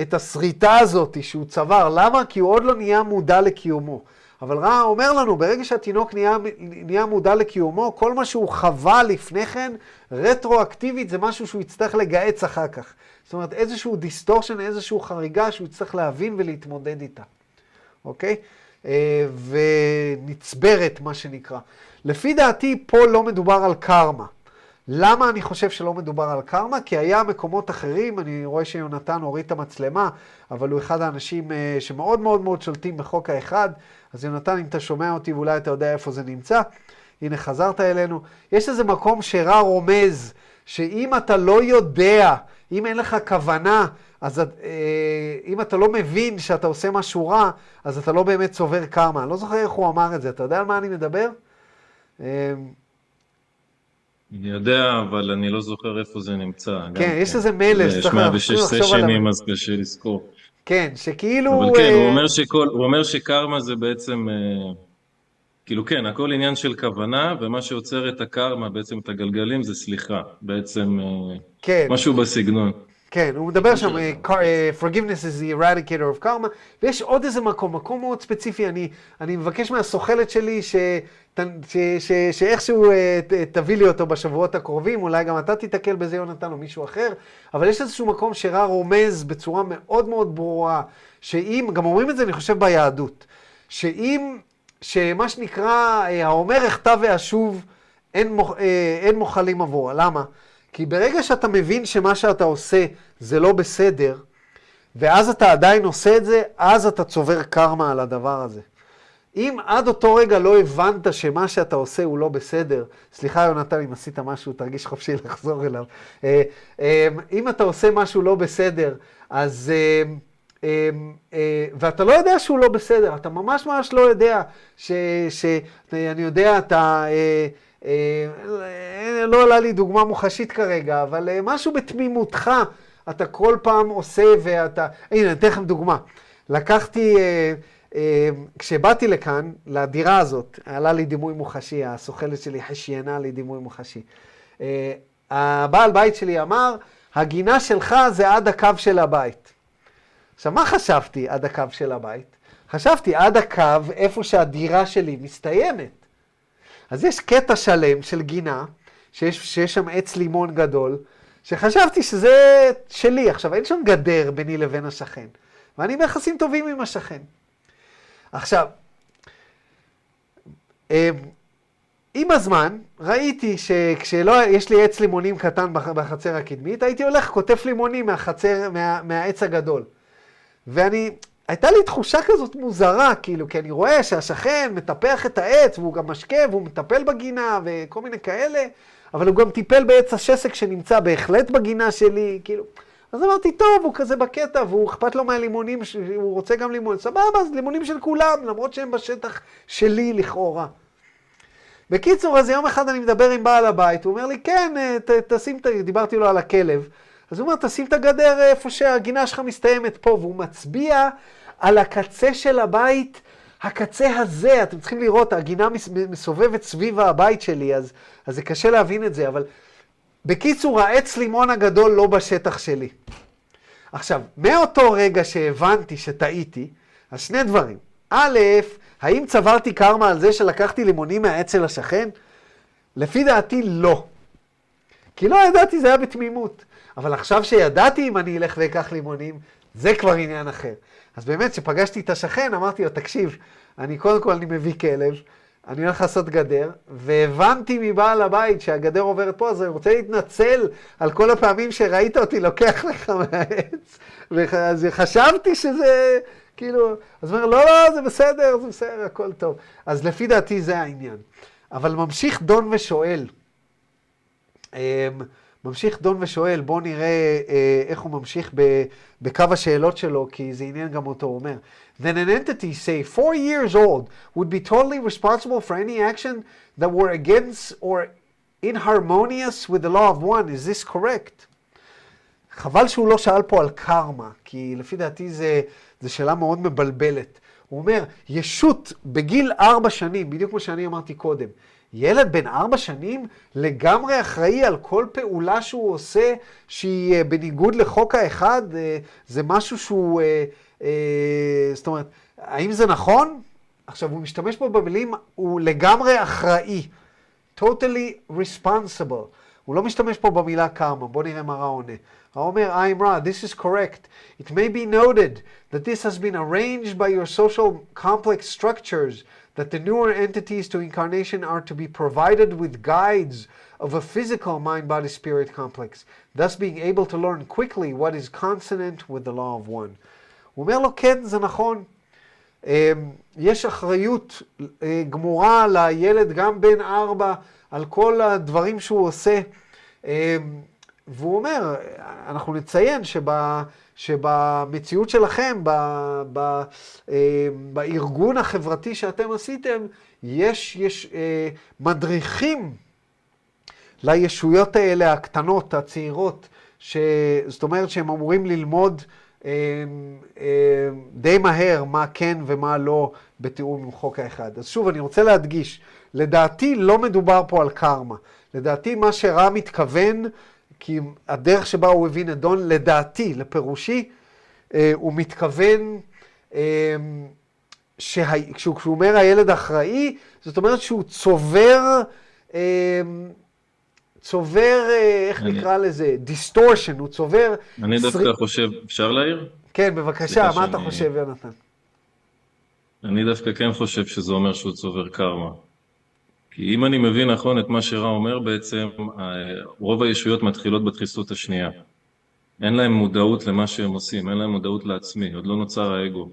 את השריטה הזאת שהוא צבר. למה? כי הוא עוד לא נהיה מודע לקיומו. אבל רא אומר לנו, ברגע שהתינוק נהיה, נהיה מודע לקיומו, כל מה שהוא חווה לפני כן, רטרואקטיבית זה משהו שהוא יצטרך לגהץ אחר כך. זאת אומרת, איזשהו distortion, איזשהו חריגה שהוא יצטרך להבין ולהתמודד איתה, אוקיי? אה, ונצברת, מה שנקרא. לפי דעתי, פה לא מדובר על קרמה. למה אני חושב שלא מדובר על קרמה? כי היה מקומות אחרים, אני רואה שיונתן הוריד את המצלמה, אבל הוא אחד האנשים אה, שמאוד מאוד מאוד שולטים בחוק האחד. אז יונתן, אם אתה שומע אותי ואולי אתה יודע איפה זה נמצא, הנה חזרת אלינו. יש איזה מקום שרע רומז, שאם אתה לא יודע, אם אין לך כוונה, אז אה, אם אתה לא מבין שאתה עושה משהו רע, אז אתה לא באמת צובר קרמה. אני לא זוכר איך הוא אמר את זה, אתה יודע על מה אני מדבר? אה, אני יודע, אבל אני לא זוכר איפה זה נמצא. כן, יש איזה מייל, יש 106 סשנים, אז קשה לזכור. כן, שכאילו... אבל כן, הוא אומר, שכל, הוא אומר שקרמה זה בעצם, אה, כאילו כן, הכל עניין של כוונה, ומה שעוצר את הקרמה, בעצם את הגלגלים, זה סליחה. בעצם אה, כן. משהו בסגנון. כן, הוא מדבר שם, forgiveness is the eradicator of karma, ויש עוד איזה מקום, מקום מאוד ספציפי, אני, אני מבקש מהסוכלת שלי ש, שאיכשהו uh, תביא לי אותו בשבועות הקרובים, אולי גם אתה תיתקל בזה, יונתן, או מישהו אחר, אבל יש איזשהו מקום שרע רומז בצורה מאוד מאוד ברורה, שאם, גם אומרים את זה, אני חושב, ביהדות, שאם, שמה שנקרא, האומר אחטא ואשוב, אין, מוח, אין מוחלים עבורה. למה? כי ברגע שאתה מבין שמה שאתה עושה זה לא בסדר, ואז אתה עדיין עושה את זה, אז אתה צובר קרמה על הדבר הזה. אם עד אותו רגע לא הבנת שמה שאתה עושה הוא לא בסדר, סליחה יונתן, אם עשית משהו, תרגיש חופשי לחזור אליו. אה, אה, אם אתה עושה משהו לא בסדר, אז... אה, ואתה לא יודע שהוא לא בסדר, אתה ממש ממש לא יודע ש... ש אני יודע, אתה... לא עלה לי דוגמה מוחשית כרגע, אבל משהו בתמימותך, אתה כל פעם עושה ואתה... הנה, אני אתן לכם דוגמה. לקחתי, כשבאתי לכאן, לדירה הזאת, עלה לי דימוי מוחשי, הסוכלת שלי חשיינה לי דימוי מוחשי. אה, הבעל בית שלי אמר, הגינה שלך זה עד הקו של הבית. עכשיו, מה חשבתי עד הקו של הבית? חשבתי עד הקו, איפה שהדירה שלי מסתיימת. אז יש קטע שלם של גינה, שיש, שיש שם עץ לימון גדול, שחשבתי שזה שלי. עכשיו, אין שם גדר ביני לבין השכן, ואני ביחסים טובים עם השכן. עכשיו, אמ, עם הזמן ראיתי שכשלא, יש לי עץ לימונים קטן בחצר הקדמית, הייתי הולך, קוטף לימונים מהחצר, מה, מהעץ הגדול. ואני, הייתה לי תחושה כזאת מוזרה, כאילו, כי אני רואה שהשכן מטפח את העץ, והוא גם משקה, והוא מטפל בגינה, וכל מיני כאלה, אבל הוא גם טיפל בעץ השסק שנמצא בהחלט בגינה שלי, כאילו. אז אמרתי, טוב, הוא כזה בקטע, והוא אכפת לו מהלימונים, הוא רוצה גם לימון, סבבה, אז לימונים של כולם, למרות שהם בשטח שלי לכאורה. בקיצור, אז יום אחד אני מדבר עם בעל הבית, הוא אומר לי, כן, אה, ת, תשים, ת... דיברתי לו על הכלב, אז הוא אומר, תשים את הגדר איפה שהגינה שלך מסתיימת פה, והוא מצביע על הקצה של הבית, הקצה הזה, אתם צריכים לראות, הגינה מסובבת סביב הבית שלי, אז, אז זה קשה להבין את זה, אבל בקיצור, העץ לימון הגדול לא בשטח שלי. עכשיו, מאותו רגע שהבנתי שטעיתי, אז שני דברים. א', האם צברתי קרמה על זה שלקחתי לימונים מהעץ של השכן? לפי דעתי, לא. כי לא ידעתי, זה היה בתמימות. אבל עכשיו שידעתי אם אני אלך ואקח לימונים, זה כבר עניין אחר. אז באמת, כשפגשתי את השכן, אמרתי לו, תקשיב, אני קודם כל, אני מביא כלב, אני הולך לעשות גדר, והבנתי מבעל הבית שהגדר עוברת פה, אז אני רוצה להתנצל על כל הפעמים שראית אותי לוקח לך מהעץ, אז חשבתי שזה, כאילו, אז הוא אומר, לא, לא, זה בסדר, זה בסדר, הכל טוב. אז לפי דעתי זה העניין. אבל ממשיך דון ושואל, אמ, ממשיך דון ושואל, בואו נראה אה, איך הוא ממשיך בקו השאלות שלו, כי זה עניין גם אותו, הוא אומר, Then an entity, say four years old, would be totally responsible for any action that were against or inharmonious with the law of one. Is this correct? חבל שהוא לא שאל פה על קרמה, כי לפי דעתי זו שאלה מאוד מבלבלת. הוא אומר, ישות בגיל ארבע שנים, בדיוק כמו שאני אמרתי קודם, ילד בן ארבע שנים לגמרי אחראי על כל פעולה שהוא עושה שהיא אה, בניגוד לחוק האחד, אה, זה משהו שהוא, אה, זאת אומרת, האם זה נכון? עכשיו, הוא משתמש פה במילים, הוא לגמרי אחראי, totally responsible. הוא לא משתמש פה במילה קרמה, בואו נראה מה רע עונה. רע אומר, I'm right, this is correct. It may be noted that this has been arranged by your social complex structures that the newer entities to incarnation are to be provided with guides of a physical mind body spirit complex, thus being able to learn quickly what is consonant with the law of one. הוא אומר לו, כן, זה נכון. יש אחריות גמורה לילד, גם בן ארבע, על כל הדברים שהוא עושה. והוא אומר, אנחנו נציין שבה, שבמציאות שלכם, ב, ב, אה, בארגון החברתי שאתם עשיתם, יש, יש אה, מדריכים לישויות האלה, הקטנות, הצעירות, ש, זאת אומרת שהם אמורים ללמוד אה, אה, די מהר מה כן ומה לא בתיאום עם חוק האחד. אז שוב, אני רוצה להדגיש, לדעתי לא מדובר פה על קרמה. לדעתי מה שרא מתכוון כי הדרך שבה הוא הבין את דון, לדעתי, לפירושי, אה, הוא מתכוון, אה, שה... כשהוא, אומר הילד אחראי, זאת אומרת שהוא צובר, צובר, אה, איך אני... נקרא לזה? distortion, הוא צובר... אני דווקא סר... חושב, אפשר להעיר? כן, בבקשה, מה שאני... אתה חושב, יונתן? אני דווקא כן חושב שזה אומר שהוא צובר קרמה. כי אם אני מבין נכון את מה שרע אומר, בעצם רוב הישויות מתחילות בדחיסות השנייה. אין להם מודעות למה שהם עושים, אין להם מודעות לעצמי, עוד לא נוצר האגו.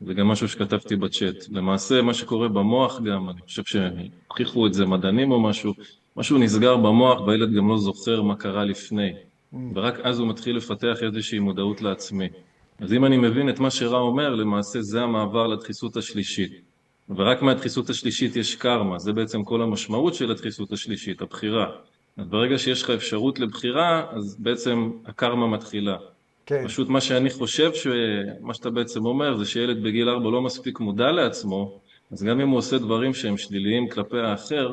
זה גם משהו שכתבתי בצ'אט. למעשה, מה שקורה במוח גם, אני חושב שהוכיחו את זה מדענים או משהו, משהו נסגר במוח והילד גם לא זוכר מה קרה לפני. ורק אז הוא מתחיל לפתח איזושהי מודעות לעצמי. אז אם אני מבין את מה שרע אומר, למעשה זה המעבר לדחיסות השלישית. ורק מהדחיסות השלישית יש קרמה, זה בעצם כל המשמעות של הדחיסות השלישית, הבחירה. אז ברגע שיש לך אפשרות לבחירה, אז בעצם הקרמה מתחילה. כן. פשוט מה שאני חושב, מה שאתה בעצם אומר, זה שילד בגיל ארבע לא מספיק מודע לעצמו, אז גם אם הוא עושה דברים שהם שליליים כלפי האחר,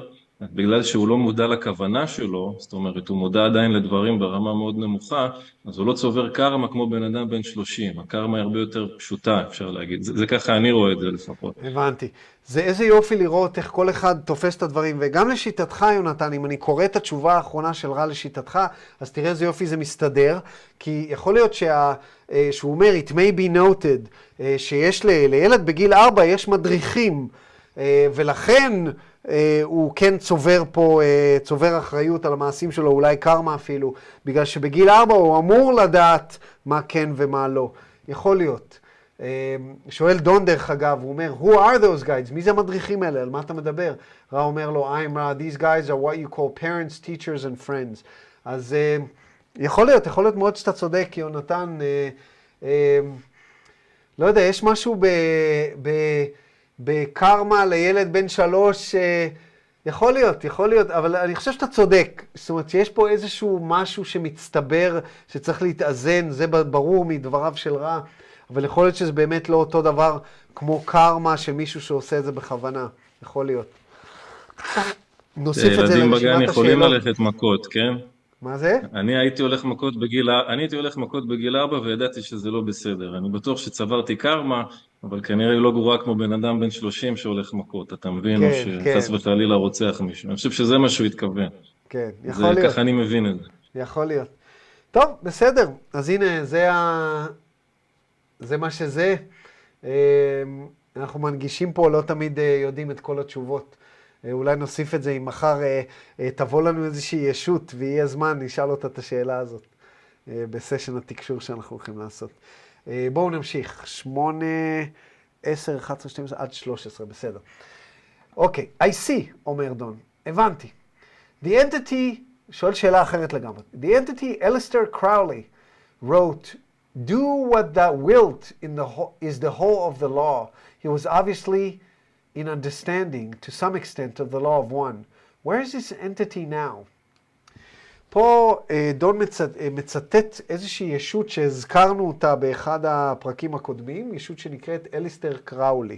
בגלל שהוא לא מודע לכוונה שלו, זאת אומרת, הוא מודע עדיין לדברים ברמה מאוד נמוכה, אז הוא לא צובר קרמה כמו בן אדם בן 30. הקרמה היא הרבה יותר פשוטה, אפשר להגיד. זה, זה ככה אני רואה את זה לפחות. הבנתי. זה איזה יופי לראות איך כל אחד תופס את הדברים, וגם לשיטתך, יונתן, אם אני קורא את התשובה האחרונה של רע לשיטתך, אז תראה איזה יופי זה מסתדר, כי יכול להיות שה, אה, שהוא אומר, it may be noted, אה, שיש ל, לילד בגיל 4 יש מדריכים, אה, ולכן... אה, הוא כן צובר פה, אה, צובר אחריות על המעשים שלו, אולי קרמה אפילו, בגלל שבגיל ארבע הוא אמור לדעת מה כן ומה לא. יכול להיות. אה, שואל דון דרך אגב, הוא אומר, who are those guys? מי זה המדריכים האלה? על מה אתה מדבר? רע אומר לו, I'm רע, these guys are what you call parents, teachers and friends. אז יכול להיות, יכול להיות מאוד שאתה צודק, יונתן. לא יודע, יש משהו ב... ב בקרמה לילד בן שלוש, אה, יכול להיות, יכול להיות, אבל אני חושב שאתה צודק. זאת אומרת שיש פה איזשהו משהו שמצטבר, שצריך להתאזן, זה ברור מדבריו של רע, אבל יכול להיות שזה באמת לא אותו דבר כמו קרמה של מישהו שעושה את זה בכוונה. יכול להיות. נוסיף את זה לרשימת השאלות. ילדים בגן יכולים ללכת מכות, כן? מה זה? אני הייתי הולך מכות בגיל, אני הייתי הולך מכות בגיל ארבע וידעתי שזה לא בסדר. אני בטוח שצברתי קרמה, אבל כנראה לא גרועה כמו בן אדם בן 30 שהולך מכות, אתה מבין? כן, או שחס כן. וחלילה רוצח מישהו. אני חושב שזה מה שהוא התכוון. כן, יכול זה, להיות. ככה אני מבין את זה. יכול להיות. טוב, בסדר. אז הנה, זה, ה... זה מה שזה. אמ, אנחנו מנגישים פה, לא תמיד אה, יודעים את כל התשובות. אה, אולי נוסיף את זה אם מחר אה, תבוא לנו איזושהי ישות ויהיה זמן, נשאל אותה את השאלה הזאת בסשן התקשור שאנחנו הולכים לעשות. בואו נמשיך. שמונה, עשר, אחת עשרה, שתים עשרה, עד שלוש עשרה, בסדר. אוקיי, I see, אומר דון. הבנתי. The entity, שואל שאלה אחרת לגמרי. The entity, Alistair Crowley, wrote, do what thou wilt in the is the whole of the law. He was obviously in understanding to some extent of the law of one. Where is this entity now? פה דון מצטט איזושהי ישות שהזכרנו אותה באחד הפרקים הקודמים, ישות שנקראת אליסטר קראולי.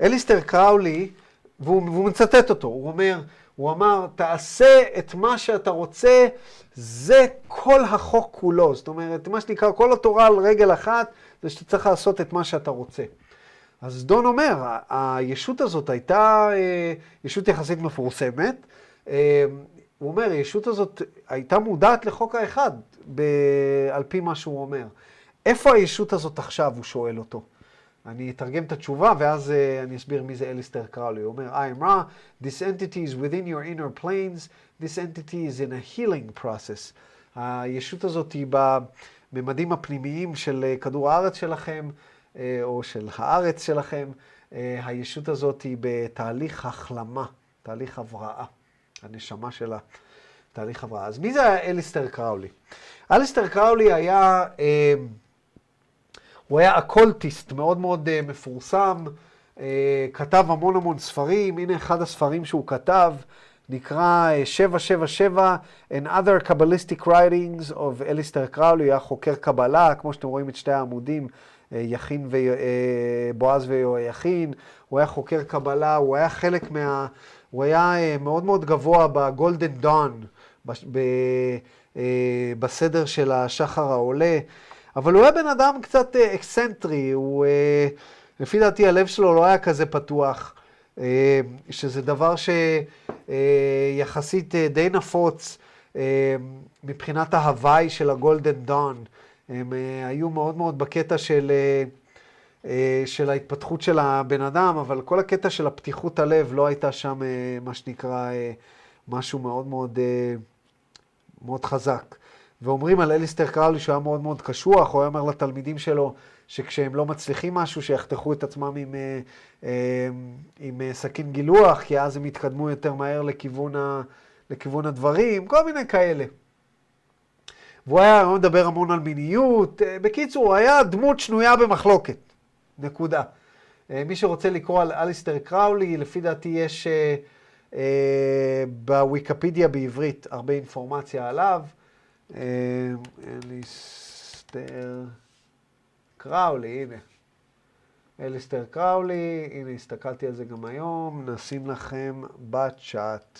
אליסטר קראולי, והוא, והוא מצטט אותו, הוא אומר, הוא אמר, תעשה את מה שאתה רוצה, זה כל החוק כולו. זאת אומרת, מה שנקרא, כל התורה על רגל אחת, זה שאתה צריך לעשות את מה שאתה רוצה. אז דון אומר, הישות הזאת הייתה אה, ישות יחסית מפורסמת. אה, הוא אומר, הישות הזאת הייתה מודעת לחוק האחד, ב- על פי מה שהוא אומר. איפה הישות הזאת עכשיו, הוא שואל אותו. אני אתרגם את התשובה, ואז uh, אני אסביר מי זה אליסטר קראולי. הוא אומר, I am Ra, this entity is within your inner planes, this entity is in a healing process. הישות הזאת היא בממדים הפנימיים של כדור הארץ שלכם, אה, או של הארץ שלכם, אה, הישות הזאת היא בתהליך החלמה, תהליך הבראה, הנשמה שלה, תהליך הבראה. אז מי זה אליסטר קראולי? אליסטר קראולי היה, אה, הוא היה אקולטיסט מאוד מאוד מפורסם, כתב המון המון ספרים, הנה אחד הספרים שהוא כתב, נקרא 777 and other Kabbalistic writings of Aleister Crowley, היה חוקר קבלה, כמו שאתם רואים את שתי העמודים יכין ובועז אה, ויהויכין, הוא היה חוקר קבלה, הוא היה חלק מה... הוא היה אה, מאוד מאוד גבוה ב Golden Dawn, אה, בסדר של השחר העולה, אבל הוא היה בן אדם קצת אקסנטרי, הוא, לפי דעתי הלב שלו לא היה כזה פתוח, שזה דבר שיחסית די נפוץ מבחינת ההוואי של הגולדן דון. הם היו מאוד מאוד בקטע של, של ההתפתחות של הבן אדם, אבל כל הקטע של הפתיחות הלב לא הייתה שם uh, מה שנקרא uh, משהו מאוד מאוד, מאוד חזק. ואומרים על אליסטר קראולי שהוא היה מאוד מאוד קשוח, הוא היה אומר לתלמידים שלו שכשהם לא מצליחים משהו, שיחתכו את עצמם עם, עם סכין גילוח, כי אז הם יתקדמו יותר מהר לכיוון, ה, לכיוון הדברים, כל מיני כאלה. והוא היה מדבר המון על מיניות. אה, בקיצור, הוא היה דמות שנויה במחלוקת. נקודה. אה, מי שרוצה לקרוא על אליסטר קראולי, לפי דעתי יש אה, אה, בוויקיפדיה בעברית הרבה אינפורמציה עליו. אליסטר קראולי, הנה. אליסטר קראולי, הנה, הסתכלתי על זה גם היום, נשים לכם בצ'אט.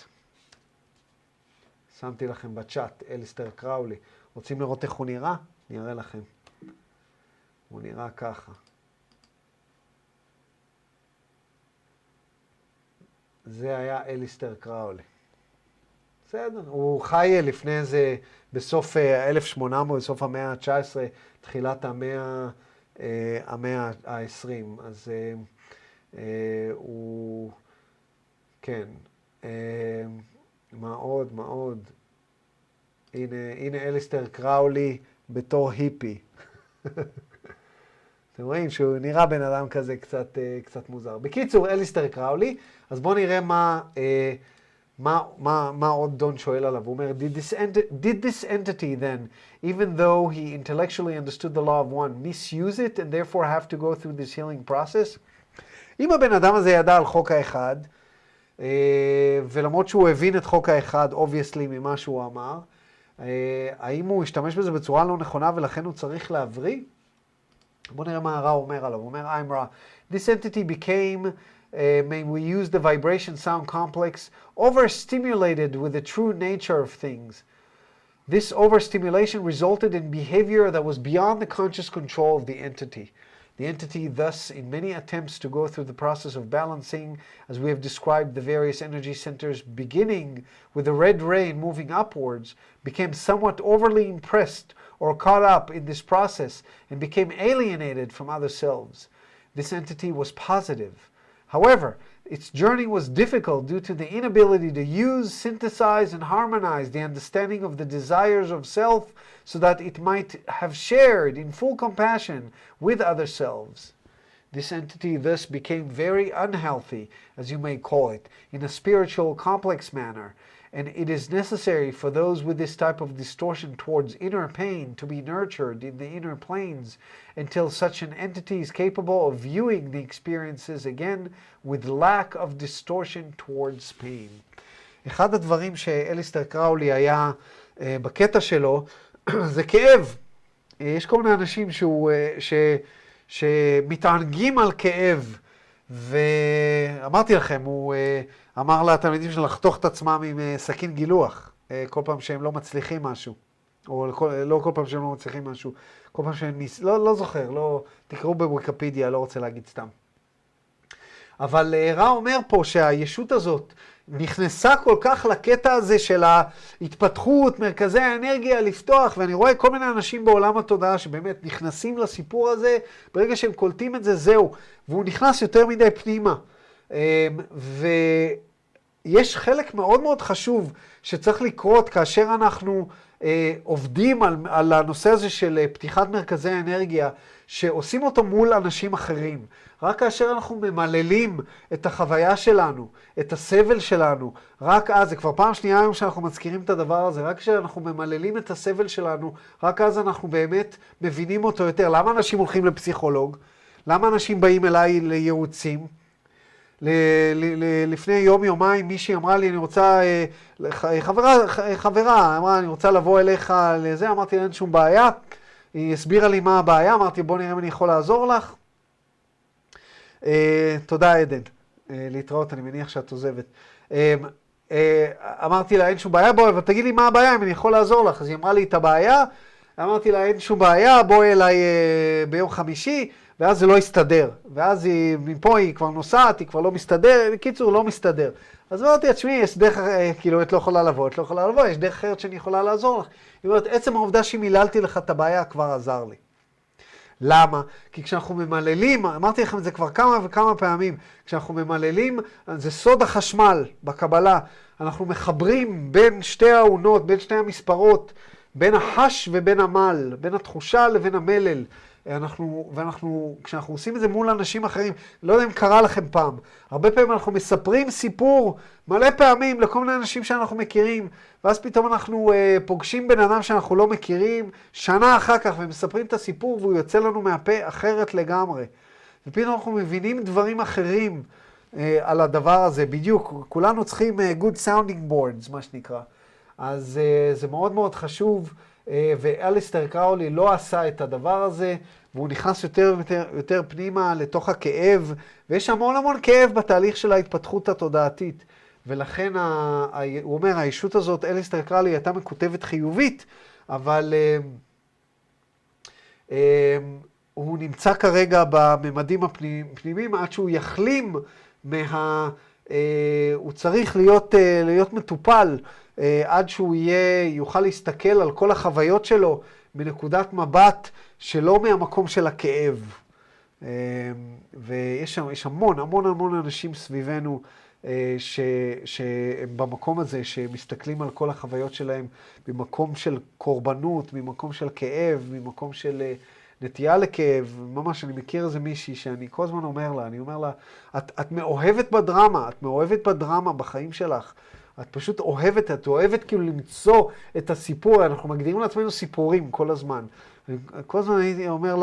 שמתי לכם בצ'אט, אליסטר קראולי. רוצים לראות איך הוא נראה? אני אראה לכם. הוא נראה ככה. זה היה אליסטר קראולי. בסדר, הוא חי לפני איזה, בסוף 1800, אה, בסוף המאה ה-19, תחילת המאה, אה, המאה ה-20. אז אה, הוא, כן, מה עוד, מה עוד? הנה, הנה אליסטר קראולי בתור היפי. אתם רואים שהוא נראה בן אדם כזה קצת, קצת מוזר. בקיצור, אליסטר קראולי, אז בואו נראה מה, מה, מה, מה עוד דון שואל עליו? הוא אומר, did this, did this entity then, even though he intellectually understood the law of one, misuse it and therefore have to go through this healing process? אם הבן אדם הזה ידע על חוק האחד, ולמרות שהוא הבין את חוק האחד, obviously, ממה שהוא אמר, האם הוא השתמש בזה בצורה לא נכונה ולכן הוא צריך להבריא? בואו נראה מה הרע אומר עליו. הוא אומר, I'm raw. This entity became uh, may we use the vibration sound complex, overstimulated with the true nature of things. This overstimulation resulted in behavior that was beyond the conscious control of the entity. The entity, thus, in many attempts to go through the process of balancing, as we have described the various energy centers, beginning with the red ray and moving upwards, became somewhat overly impressed or caught up in this process and became alienated from other selves. This entity was positive However, its journey was difficult due to the inability to use, synthesize, and harmonize the understanding of the desires of self so that it might have shared in full compassion with other selves. This entity thus became very unhealthy, as you may call it, in a spiritual complex manner, and it is necessary for those with this type of distortion towards inner pain to be nurtured in the inner planes until such an entity is capable of viewing the experiences again with lack of distortion towards pain. אחד הדברים שאליסטר קראולי היה uh, בקטע שלו זה כאב. יש כל מיני אנשים שהוא, uh, ש, שמתענגים על כאב, ואמרתי לכם, הוא... Uh, אמר לתלמידים שלו לחתוך את עצמם עם אה, סכין גילוח, אה, כל פעם שהם לא מצליחים משהו. או כל, לא כל פעם שהם לא מצליחים משהו, כל פעם שהם ניס... לא, לא זוכר, לא... תקראו בוויקיפדיה, לא רוצה להגיד סתם. אבל אה, רע אומר פה שהישות הזאת נכנסה כל כך לקטע הזה של ההתפתחות, מרכזי האנרגיה, לפתוח, ואני רואה כל מיני אנשים בעולם התודעה שבאמת נכנסים לסיפור הזה, ברגע שהם קולטים את זה, זהו. והוא נכנס יותר מדי פנימה. אמ, ויש חלק מאוד מאוד חשוב שצריך לקרות כאשר אנחנו אה, עובדים על, על הנושא הזה של אה, פתיחת מרכזי האנרגיה, שעושים אותו מול אנשים אחרים. רק כאשר אנחנו ממללים את החוויה שלנו, את הסבל שלנו, רק אז, זה כבר פעם שנייה היום שאנחנו מזכירים את הדבר הזה, רק כשאנחנו ממללים את הסבל שלנו, רק אז אנחנו באמת מבינים אותו יותר. למה אנשים הולכים לפסיכולוג? למה אנשים באים אליי לייעוצים? לפני יום-יומיים מישהי אמרה לי, אני רוצה, אה, חברה, חברה אמרה, אני רוצה לבוא אליך לזה, אמרתי אין שום בעיה. היא הסבירה לי מה הבעיה, אמרתי, בוא נראה אם אני יכול לעזור לך. אה, תודה, עדן. אה, להתראות, אני מניח שאת עוזבת. אמרתי לה, אין שום בעיה, בואי, ותגיד לי מה הבעיה, אם אני יכול לעזור לך. אז היא אמרה לי את הבעיה, אמרתי לה, אין שום בעיה, בואי אליי ביום חמישי. ואז זה לא הסתדר. ואז היא, מפה היא כבר נוסעת, היא כבר לא מסתדר, בקיצור, לא מסתדר. אז אמרתי לה, תשמעי, יש דרך, כאילו, את לא יכולה לבוא, את לא יכולה לבוא, יש דרך אחרת שאני יכולה לעזור לך. היא אומרת, עצם העובדה שמיללתי לך את הבעיה כבר עזר לי. למה? כי כשאנחנו ממללים, אמרתי לכם את זה כבר כמה וכמה פעמים, כשאנחנו ממללים, זה סוד החשמל בקבלה. אנחנו מחברים בין שתי האונות, בין שתי המספרות, בין החש ובין המל, בין התחושה לבין המלל. אנחנו, ואנחנו, כשאנחנו עושים את זה מול אנשים אחרים, לא יודע אם קרה לכם פעם, הרבה פעמים אנחנו מספרים סיפור מלא פעמים לכל מיני אנשים שאנחנו מכירים, ואז פתאום אנחנו אה, פוגשים בן אדם שאנחנו לא מכירים, שנה אחר כך, ומספרים את הסיפור והוא יוצא לנו מהפה אחרת לגמרי. ופתאום אנחנו מבינים דברים אחרים אה, על הדבר הזה, בדיוק, כולנו צריכים אה, good sounding boards, מה שנקרא. אז uh, זה מאוד מאוד חשוב, ואליסטר קראולי לא עשה את הדבר הזה, והוא נכנס יותר ויותר יותר פנימה לתוך הכאב, ויש המון המון כאב בתהליך של ההתפתחות התודעתית. ולכן, ה, הוא אומר, הישות הזאת, אליסטר קראולי, הייתה מקוטבת חיובית, אבל uh, uh, הוא נמצא כרגע בממדים הפנימיים עד שהוא יחלים מה... Uh, הוא צריך להיות, uh, להיות מטופל uh, עד שהוא יהיה, יוכל להסתכל על כל החוויות שלו מנקודת מבט שלא מהמקום של הכאב. ויש שם, המון, המון המון אנשים סביבנו ש, שהם במקום הזה, שמסתכלים על כל החוויות שלהם ממקום של קורבנות, ממקום של כאב, ממקום של... נטייה לכאב, ממש, אני מכיר איזה מישהי שאני כל הזמן אומר לה, אני אומר לה, את, את מאוהבת בדרמה, את מאוהבת בדרמה בחיים שלך. את פשוט אוהבת, את אוהבת כאילו למצוא את הסיפור, אנחנו מגדירים לעצמנו סיפורים כל הזמן. כל הזמן הייתי אומר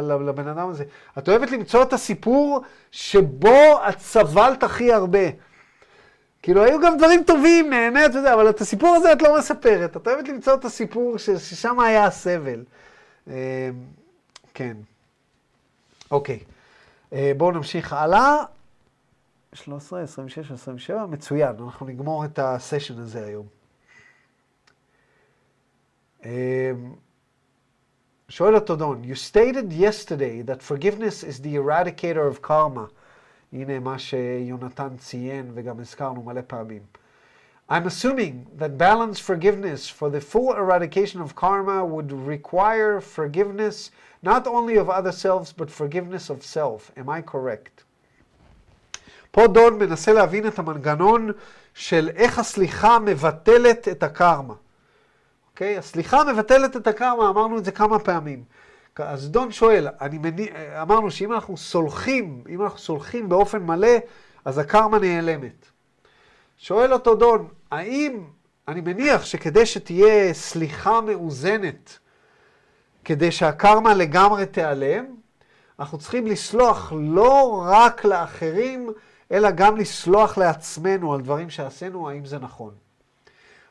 לבן אדם הזה, את אוהבת למצוא את הסיפור שבו את סבלת הכי הרבה. כאילו, היו גם דברים טובים, נהנית וזה, אבל את הסיפור הזה את לא מספרת. את אוהבת למצוא את הסיפור ששם היה הסבל. אה, כן. אוקיי. אה, בואו נמשיך הלאה. 13, 26, 27, מצוין, אנחנו נגמור את הסשן הזה היום. אה, שואל אותו דון, you stated yesterday that forgiveness is the eradicator of karma. הנה מה שיונתן ציין וגם הזכרנו מלא פעמים. I'm assuming that balanced forgiveness for the full eradication of karma would require forgiveness not only of other selves, but forgiveness of self. Am I correct? פה דון מנסה להבין את המנגנון של איך הסליחה מבטלת את הקרמה. אוקיי? הסליחה מבטלת את הקרמה, אמרנו את זה כמה פעמים. אז דון שואל, אני מניח, אמרנו שאם אנחנו סולחים, אם אנחנו סולחים באופן מלא, אז הקרמה נעלמת. שואל אותו דון, האם, אני מניח שכדי שתהיה סליחה מאוזנת, כדי שהקרמה לגמרי תיעלם, אנחנו צריכים לסלוח לא רק לאחרים, אלא גם לסלוח לעצמנו על דברים שעשינו, האם זה נכון.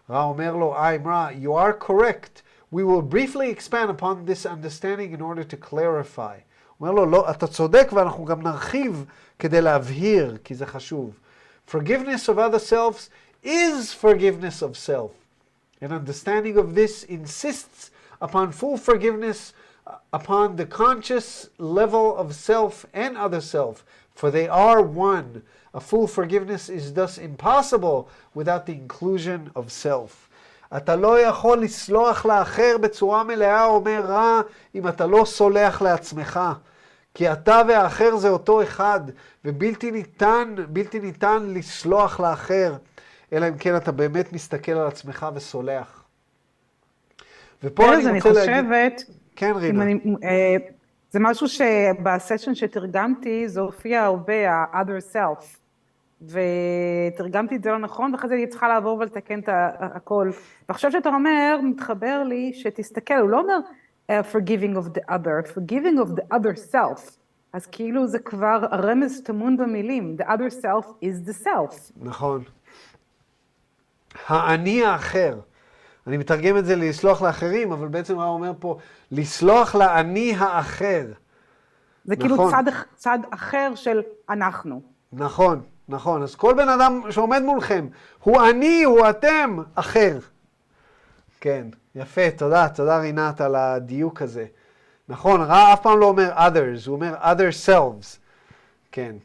רע אומר לו, I'm רע, you are correct. We will briefly expand upon this understanding in order to clarify. הוא אומר לו, לא, אתה צודק ואנחנו גם נרחיב כדי להבהיר, כי זה חשוב. Forgiveness of other selves is forgiveness of self. An understanding of this insists upon full forgiveness upon the conscious level of self and other self, for they are one. A full forgiveness is thus impossible without the inclusion of self. אתה לא יכול לסלוח לאחר בצורה מלאה, אומר רע, אם אתה לא סולח לעצמך. כי אתה והאחר זה אותו אחד, ובלתי ניתן, בלתי ניתן לסלוח לאחר, אלא אם כן אתה באמת מסתכל על עצמך וסולח. ופה אני רוצה להגיד... אני חושבת... כן, רינה. אני, אה, זה משהו שבסשן שתרגמתי, זה הופיע הרבה, ה-other self. ותרגמתי את זה לא נכון, ואחרי זה אני צריכה לעבור ולתקן את הכל. ועכשיו שאתה אומר, מתחבר לי שתסתכל, הוא לא אומר uh, forgiving of the other, forgiving of the other self. אז כאילו זה כבר הרמז טמון במילים, the other self is the self. נכון. האני האחר. אני מתרגם את זה לסלוח לאחרים, אבל בעצם הוא אומר פה, לסלוח לאני האחר. זה כאילו נכון. כאילו צד, צד אחר של אנחנו. נכון, נכון. אז כל בן אדם שעומד מולכם, הוא אני, הוא אתם, אחר. כן. יפה, תודה, תודה רינת על הדיוק הזה. נכון, רע אף פעם לא אומר others, הוא אומר other selves. כן.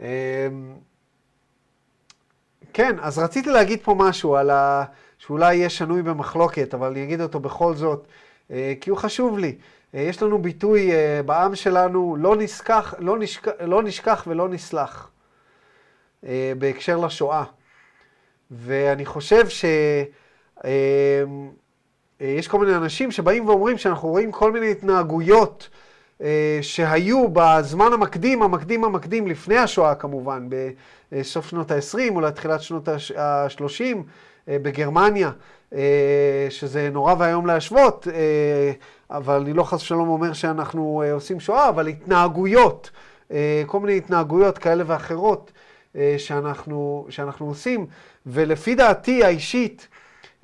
אמ, כן, אז רציתי להגיד פה משהו על ה... שאולי יהיה שנוי במחלוקת, אבל אני אגיד אותו בכל זאת, אה, כי הוא חשוב לי. אה, יש לנו ביטוי אה, בעם שלנו, לא נשכח, לא נשכח, לא נשכח ולא נסלח, בהקשר לשואה. ואני חושב ש... אמ, אה, יש כל מיני אנשים שבאים ואומרים שאנחנו רואים כל מיני התנהגויות שהיו בזמן המקדים, המקדים המקדים, לפני השואה כמובן, בסוף שנות ה-20 או לתחילת שנות ה-30 אה, בגרמניה, שזה נורא ואיום להשוות, אבל אני לא חס ושלום אומר שאנחנו עושים שואה, אבל התנהגויות, כל מיני התנהגויות כאלה ואחרות שאנחנו, שאנחנו עושים, ולפי דעתי האישית,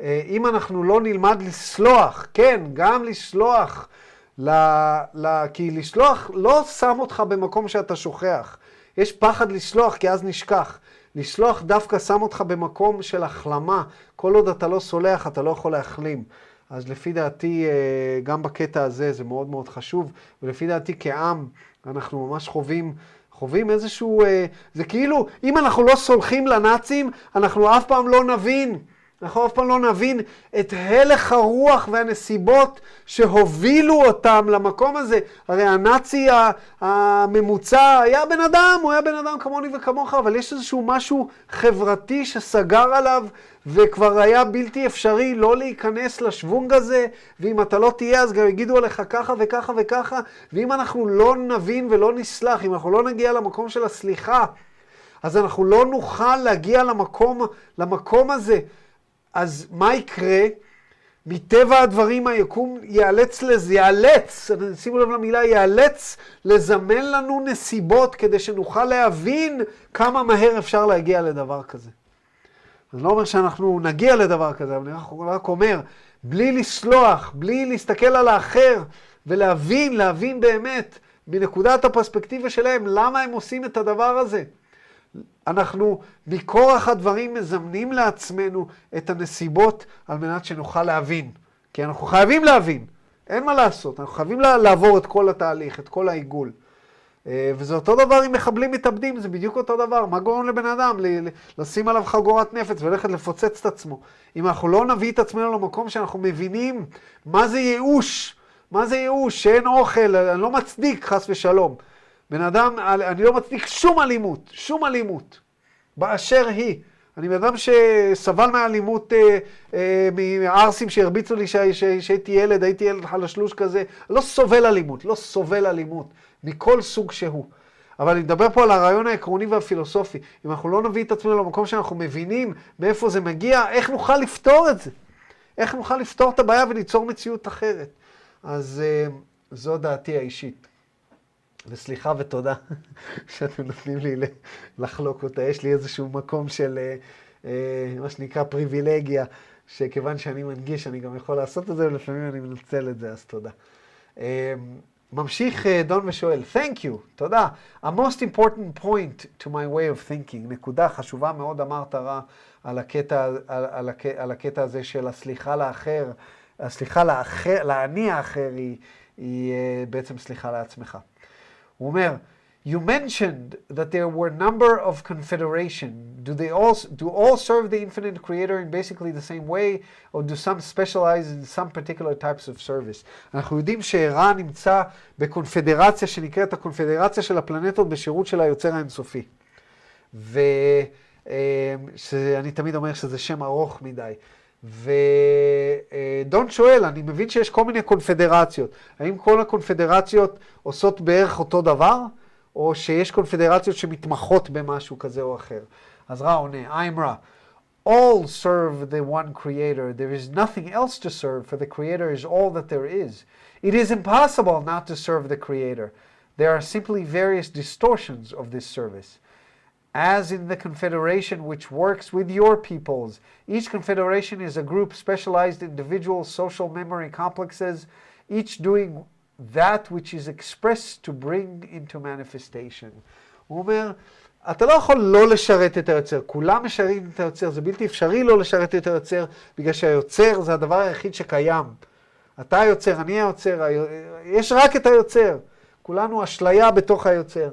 אה, אם אנחנו לא נלמד לסלוח, כן, גם לסלוח, ל, ל, כי לסלוח לא שם אותך במקום שאתה שוכח. יש פחד לסלוח, כי אז נשכח. לסלוח דווקא שם אותך במקום של החלמה. כל עוד אתה לא סולח, אתה לא יכול להחלים. אז לפי דעתי, אה, גם בקטע הזה זה מאוד מאוד חשוב, ולפי דעתי כעם, אנחנו ממש חווים, חווים איזשהו... אה, זה כאילו, אם אנחנו לא סולחים לנאצים, אנחנו אף פעם לא נבין. אנחנו אף פעם לא נבין את הלך הרוח והנסיבות שהובילו אותם למקום הזה. הרי הנאצי הממוצע היה בן אדם, הוא היה בן אדם כמוני וכמוך, אבל יש איזשהו משהו חברתי שסגר עליו, וכבר היה בלתי אפשרי לא להיכנס לשוונג הזה, ואם אתה לא תהיה אז גם יגידו עליך ככה וככה וככה, ואם אנחנו לא נבין ולא נסלח, אם אנחנו לא נגיע למקום של הסליחה, אז אנחנו לא נוכל להגיע למקום, למקום הזה. אז מה יקרה? מטבע הדברים היקום ייאלץ לזה, ייאלץ, שימו לב למילה, ייאלץ לזמן לנו נסיבות כדי שנוכל להבין כמה מהר אפשר להגיע לדבר כזה. אני לא אומר שאנחנו נגיע לדבר כזה, אבל אני רק אומר, בלי לסלוח, בלי להסתכל על האחר ולהבין, להבין באמת, מנקודת הפרספקטיבה שלהם, למה הם עושים את הדבר הזה. אנחנו מכורח הדברים מזמנים לעצמנו את הנסיבות על מנת שנוכל להבין. כי אנחנו חייבים להבין, אין מה לעשות, אנחנו חייבים לעבור את כל התהליך, את כל העיגול. אה, וזה אותו דבר עם מחבלים מתאבדים, זה בדיוק אותו דבר. מה גורם לבן אדם לשים עליו חגורת נפץ וללכת לפוצץ את עצמו? אם אנחנו לא נביא את עצמנו למקום שאנחנו מבינים מה זה ייאוש, מה זה ייאוש, שאין אוכל, אני לא מצדיק חס ושלום. בן אדם, אני לא מצדיק שום אלימות, שום אלימות, באשר היא. אני בן אדם שסבל מאלימות אה, אה, מערסים שהרביצו לי שהייתי ילד, הייתי ילד חלשלוש כזה. לא סובל אלימות, לא סובל אלימות, מכל סוג שהוא. אבל אני מדבר פה על הרעיון העקרוני והפילוסופי. אם אנחנו לא נביא את עצמנו למקום שאנחנו מבינים מאיפה זה מגיע, איך נוכל לפתור את זה? איך נוכל לפתור את הבעיה וליצור מציאות אחרת? אז אה, זו דעתי האישית. וסליחה ותודה שאתם נותנים לי לחלוק אותה. יש לי איזשהו מקום של אה, אה, מה שנקרא פריבילגיה, שכיוון שאני מנגיש אני גם יכול לעשות את זה, ולפעמים אני מנצל את זה, אז תודה. אה, ממשיך דון ושואל, Thank you, תודה. A most important point to my way of thinking, נקודה חשובה מאוד אמרת רע על הקטע, על, על, על הקטע הזה של הסליחה לאחר, הסליחה לאחר, לאני האחר היא, היא בעצם סליחה לעצמך. הוא אומר, You mentioned that there were number of confederation. Do they all do all serve the infinite creator in basically the same way, or do some specialize in some particular types of service? אנחנו יודעים שערן נמצא בקונפדרציה שנקראת הקונפדרציה של הפלנטות בשירות של היוצר האינסופי. ואני תמיד אומר שזה שם ארוך מדי. ודון שואל, אני מבין שיש כל מיני קונפדרציות. האם כל הקונפדרציות עושות בערך אותו דבר, או שיש קונפדרציות שמתמחות במשהו כזה או אחר? אז רע עונה, I'm רע. All serve the one creator. There is nothing else to serve, for the creator is all that there is. It is impossible not to serve the creator. There are simply various distortions of this service. as in the confederation which works with your peoples. Each confederation is a group specialized individual social memory complexes, each doing that which is expressed to bring into manifestation. הוא אומר, אתה לא יכול לא לשרת את היוצר, כולם משרתים את היוצר, זה בלתי אפשרי לא לשרת את היוצר, בגלל שהיוצר זה הדבר היחיד שקיים. אתה היוצר, אני היוצר, יש רק את היוצר. כולנו אשליה בתוך היוצר.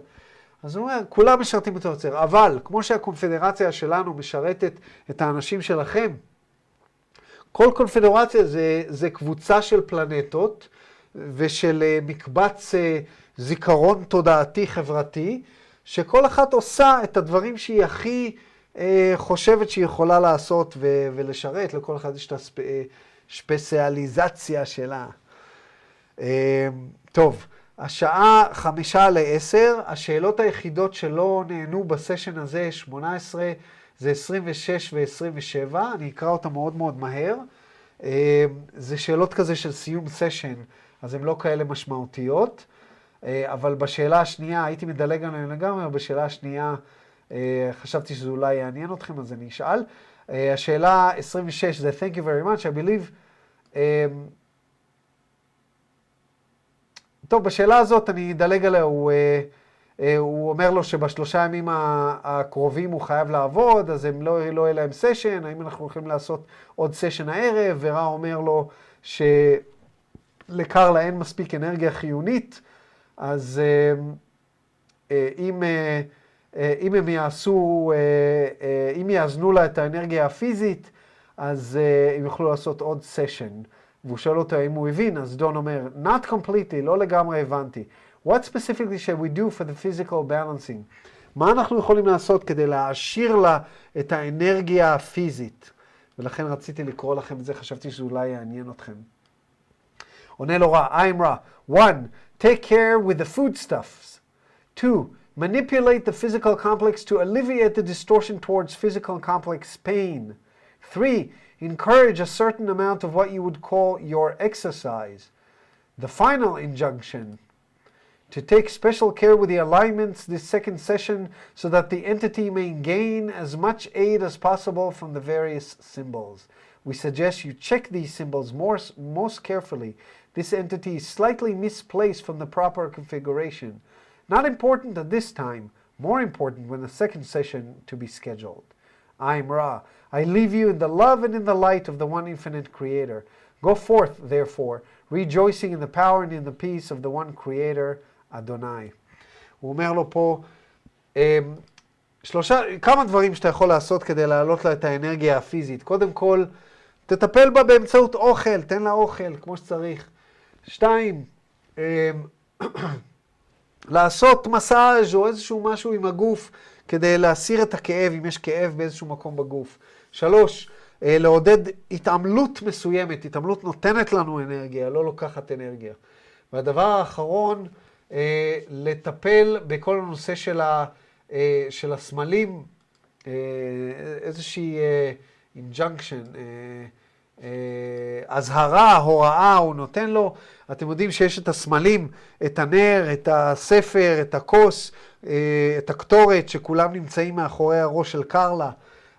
אז הוא אומר, כולם משרתים את היוצר, אבל כמו שהקונפדרציה שלנו משרתת את האנשים שלכם, כל קונפדרציה זה, זה קבוצה של פלנטות ושל uh, מקבץ uh, זיכרון תודעתי חברתי, שכל אחת עושה את הדברים שהיא הכי uh, חושבת שהיא יכולה לעשות ו- ולשרת, לכל אחת יש את הספציאליזציה שלה. Uh, טוב. השעה חמישה לעשר, השאלות היחידות שלא נהנו בסשן הזה, 18, זה 26 ו-27, אני אקרא אותן מאוד מאוד מהר. אה, זה שאלות כזה של סיום סשן, אז הן לא כאלה משמעותיות. אה, אבל בשאלה השנייה, הייתי מדלג עליהן לגמרי, בשאלה השנייה אה, חשבתי שזה אולי יעניין אתכם, אז אני אשאל. השאלה 26 זה Thank you very much, I believe. טוב, בשאלה הזאת אני אדלג עליה, הוא, uh, uh, הוא אומר לו שבשלושה ימים הקרובים הוא חייב לעבוד, אז הם לא, לא יהיה להם סשן, האם אנחנו הולכים לעשות עוד סשן הערב, ורע אומר לו שלקרלה אין מספיק אנרגיה חיונית, אז uh, uh, אם... Uh, אה, אם הם יעשו, אה, אה, אם יאזנו לה את האנרגיה הפיזית, אז הם יוכלו לעשות עוד סשן. והוא שואל אותו אם הוא הבין, אז דון אומר, not completely, לא לגמרי הבנתי. What specifically shall we do for the physical balancing? מה אנחנו יכולים לעשות כדי להעשיר לה את האנרגיה הפיזית? ולכן רציתי לקרוא לכם את זה, חשבתי שזה אולי יעניין אתכם. עונה לו רע, I'm רע. One, take care with the foodstuffs. Two, Manipulate the physical complex to alleviate the distortion towards physical complex pain. Three, encourage a certain amount of what you would call your exercise. The final injunction, to take special care with the alignments this second session so that the entity may gain as much aid as possible from the various symbols. We suggest you check these symbols more, most carefully. This entity is slightly misplaced from the proper configuration. Not important at this time, more important when the second session to be scheduled. I am Ra. I leave you in the love and in the light of the one infinite Creator. Go forth, therefore, rejoicing in the power and in the peace of the one Creator, Adonai. הוא אומר לו פה, שלושה, כמה דברים שאתה יכול לעשות כדי להעלות לה את האנרגיה הפיזית. קודם כל, תטפל בה באמצעות אוכל, תן לה אוכל כמו שצריך. שתיים, לעשות מסאז' או איזשהו משהו עם הגוף כדי להסיר את הכאב, אם יש כאב באיזשהו מקום בגוף. שלוש, אה, לעודד התעמלות מסוימת, התעמלות נותנת לנו אנרגיה, לא לוקחת אנרגיה. והדבר האחרון, אה, לטפל בכל הנושא של, ה, אה, של הסמלים, איזושהי injunction, אזהרה, הוראה, הוא נותן לו. אתם יודעים שיש את הסמלים, את הנר, את הספר, את הכוס, את הקטורת, שכולם נמצאים מאחורי הראש של קרלה.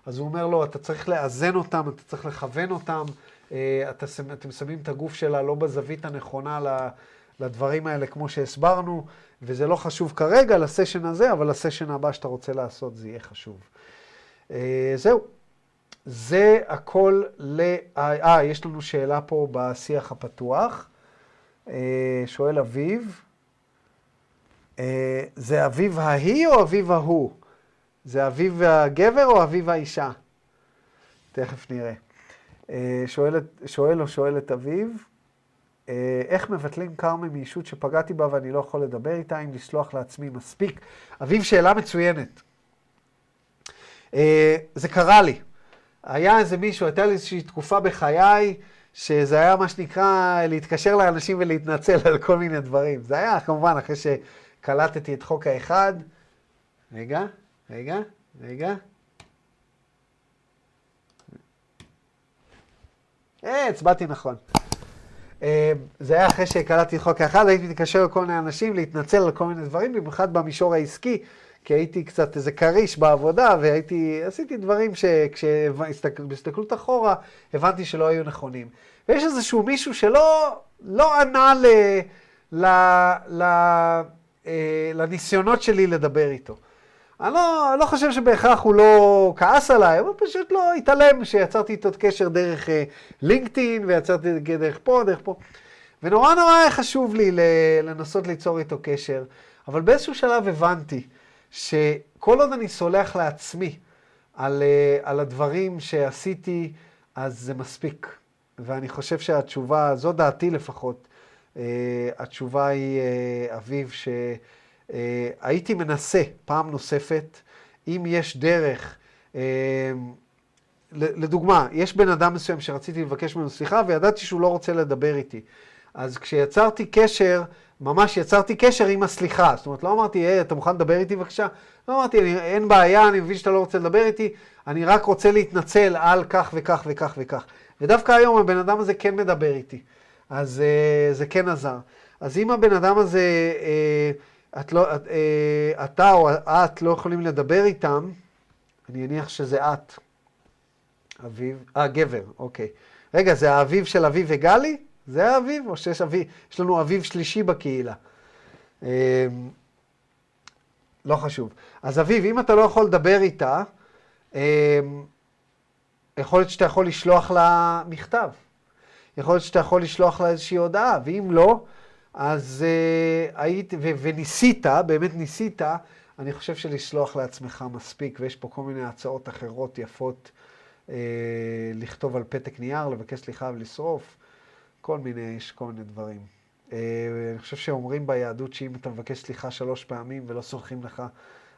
אז הוא אומר לו, אתה צריך לאזן אותם, אתה צריך לכוון אותם, אה, אתה, אתם שמים את הגוף שלה לא בזווית הנכונה לדברים האלה, כמו שהסברנו, וזה לא חשוב כרגע לסשן הזה, אבל לסשן הבא שאתה רוצה לעשות זה יהיה חשוב. אה, זהו. זה הכל ל... אה, יש לנו שאלה פה בשיח הפתוח. אה, שואל אביב, אה, זה אביב ההיא או אביב ההוא? זה אביב הגבר או אביב האישה? תכף נראה. אה, שואל, שואל או שואלת אביב, איך מבטלים קרמה מישות שפגעתי בה ואני לא יכול לדבר איתה, אם לסלוח לעצמי מספיק? אביב, שאלה מצוינת. זה קרה לי. היה איזה מישהו, הייתה לי איזושהי תקופה בחיי, שזה היה מה שנקרא להתקשר לאנשים ולהתנצל על כל מיני דברים. זה היה כמובן אחרי שקלטתי את חוק האחד. רגע, רגע, רגע. אה, הצבעתי נכון. אה, זה היה אחרי שקלטתי חוק האחד, הייתי מתקשר לכל מיני אנשים להתנצל על כל מיני דברים, במיוחד במישור העסקי. כי הייתי קצת איזה כריש בעבודה, והייתי, עשיתי דברים שכשבהסתכלות אחורה הבנתי שלא היו נכונים. ויש איזשהו מישהו שלא לא ענה ל, ל, ל, אה, לניסיונות שלי לדבר איתו. אני לא, לא חושב שבהכרח הוא לא כעס עליי, הוא פשוט לא התעלם שיצרתי איתו קשר דרך אה, לינקדאין, ויצרתי דרך פה, דרך פה. ונורא נורא היה חשוב לי לנסות ליצור איתו קשר, אבל באיזשהו שלב הבנתי שכל עוד אני סולח לעצמי על, אה, על הדברים שעשיתי, אז זה מספיק. ואני חושב שהתשובה, זו דעתי לפחות, uh, התשובה היא, uh, אביב, שהייתי uh, מנסה פעם נוספת, אם יש דרך, uh, לדוגמה, יש בן אדם מסוים שרציתי לבקש ממנו סליחה וידעתי שהוא לא רוצה לדבר איתי. אז כשיצרתי קשר, ממש יצרתי קשר עם הסליחה. זאת אומרת, לא אמרתי, היי, אתה מוכן לדבר איתי בבקשה? לא אמרתי, אין בעיה, אני מבין שאתה לא רוצה לדבר איתי, אני רק רוצה להתנצל על כך וכך וכך וכך. ודווקא היום הבן אדם הזה כן מדבר איתי, אז uh, זה כן עזר. אז אם הבן אדם הזה, את לא, uh, אתה או את לא יכולים לדבר איתם, אני אניח שזה את. אביב, אה, גבר, אוקיי. רגע, זה האביב של אביב וגלי? זה האביב? או שיש אביב, יש לנו אביב שלישי בקהילה? אמ, לא חשוב. אז אביב, אם אתה לא יכול לדבר איתה, אמ, יכול להיות שאתה יכול לשלוח לה מכתב. יכול להיות שאתה יכול לשלוח לה איזושהי הודעה, ואם לא, אז uh, היית, ו- וניסית, באמת ניסית, אני חושב שלשלוח לעצמך מספיק, ויש פה כל מיני הצעות אחרות יפות, uh, לכתוב על פתק נייר, לבקש סליחה ולשרוף, כל מיני, יש כל מיני דברים. Uh, אני חושב שאומרים ביהדות שאם אתה מבקש סליחה שלוש פעמים ולא סולחים לך,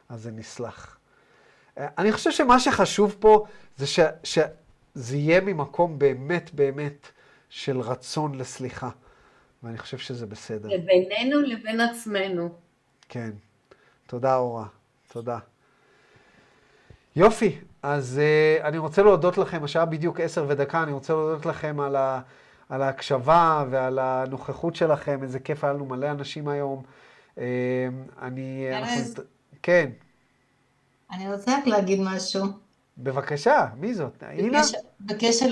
אז זה נסלח. Uh, אני חושב שמה שחשוב פה זה ש, שזה יהיה ממקום באמת באמת של רצון לסליחה. ואני חושב שזה בסדר. לבינינו לבין עצמנו. כן. תודה, אורה. תודה. יופי, אז uh, אני רוצה להודות לכם, השעה בדיוק עשר ודקה, אני רוצה להודות לכם על, ה, על ההקשבה ועל הנוכחות שלכם, איזה כיף, היה לנו מלא אנשים היום. Uh, אני... אנחנו... כן. אני רוצה רק להגיד משהו. בבקשה, מי זאת? אינה? בקשר,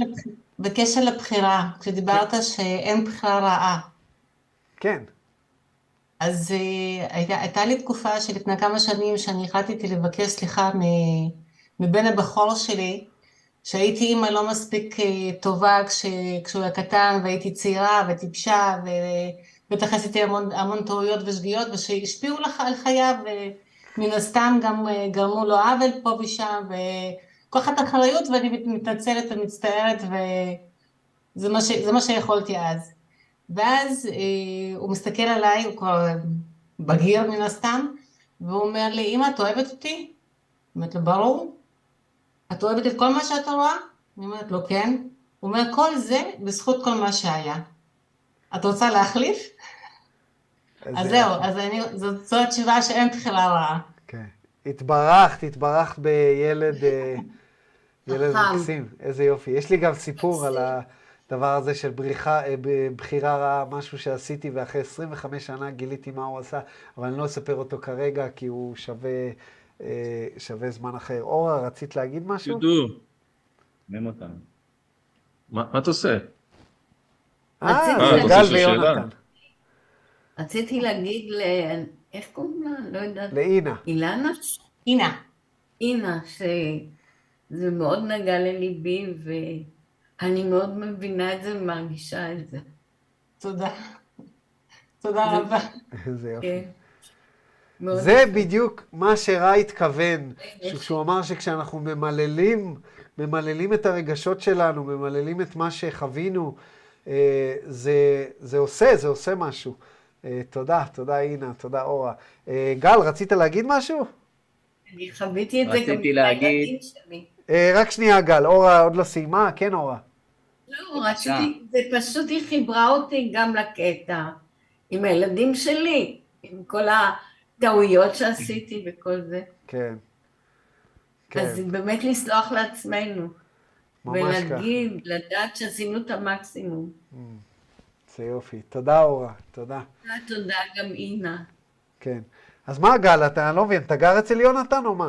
בקשר לבחירה, כשדיברת כן. שאין בחירה רעה. כן. אז uh, הייתה, הייתה לי תקופה שלפני כמה שנים שאני החלטתי לבקש סליחה מבן הבכור שלי, שהייתי אימא לא מספיק uh, טובה כש, כשהוא היה קטן והייתי צעירה וטיפשה ובטח עשיתי המון, המון טעויות ושגיאות ושהשפיעו לך על חייו ומן הסתם גם uh, גרמו לו עוול פה ושם ולוקחת אחריות ואני מתנצלת ומצטערת וזה מה, ש, מה שיכולתי אז. ואז אה, הוא מסתכל עליי, הוא כבר בגיר מן הסתם, והוא אומר לי, אמא, את אוהבת אותי? אומרת לו, ברור. את אוהבת את כל מה שאת רואה? אני אומרת לו, כן. הוא אומר, כל זה בזכות כל מה שהיה. את רוצה להחליף? אז זהו, אז אני, זאת, זו התשובה שאין בחירה רעה. כן. התברכת, התברכת בילד, אה, ילד מקסים. איזה יופי. יש לי גם סיפור על ה... הדבר הזה של בריחה, אה, בחירה רעה, משהו שעשיתי, ואחרי 25 שנה גיליתי מה הוא עשה, אבל אני לא אספר אותו כרגע, כי הוא שווה, אה, שווה זמן אחר. אורה, רצית להגיד משהו? יודו. מם אותנו. מה אתה עושה? אה, גל ויונתן. רציתי להגיד ל... איך קוראים לה? לא יודעת. לאינה. אילנה? אינה. אינה, שזה מאוד נגע לליבי, ו... אני מאוד מבינה את זה ומרגישה את זה. תודה. תודה רבה. איזה יופי. כן. זה בדיוק מה שרע התכוון, כשהוא אמר שכשאנחנו ממללים, ממללים את הרגשות שלנו, ממללים את מה שחווינו, אה, זה, זה עושה, זה עושה משהו. אה, תודה, תודה אינה, תודה אורה. אה, גל, רצית להגיד משהו? אני חוויתי את זה גם עם הילדים שלי. רק שנייה, גל, אורה עוד לא סיימה? כן, אורה. לא, רציתי, זה פשוט היא חיברה אותי גם לקטע עם הילדים שלי, עם כל הטעויות שעשיתי וכל זה. כן. כן. אז באמת לסלוח לעצמנו. ממש ככה. ולהגיד, לדעת שעשינו את המקסימום. Mm, זה יופי. תודה, אורה. תודה. תודה גם אינה. כן. אז מה, גל, אתה לא מבין, אתה גר אצל יונתן או מה?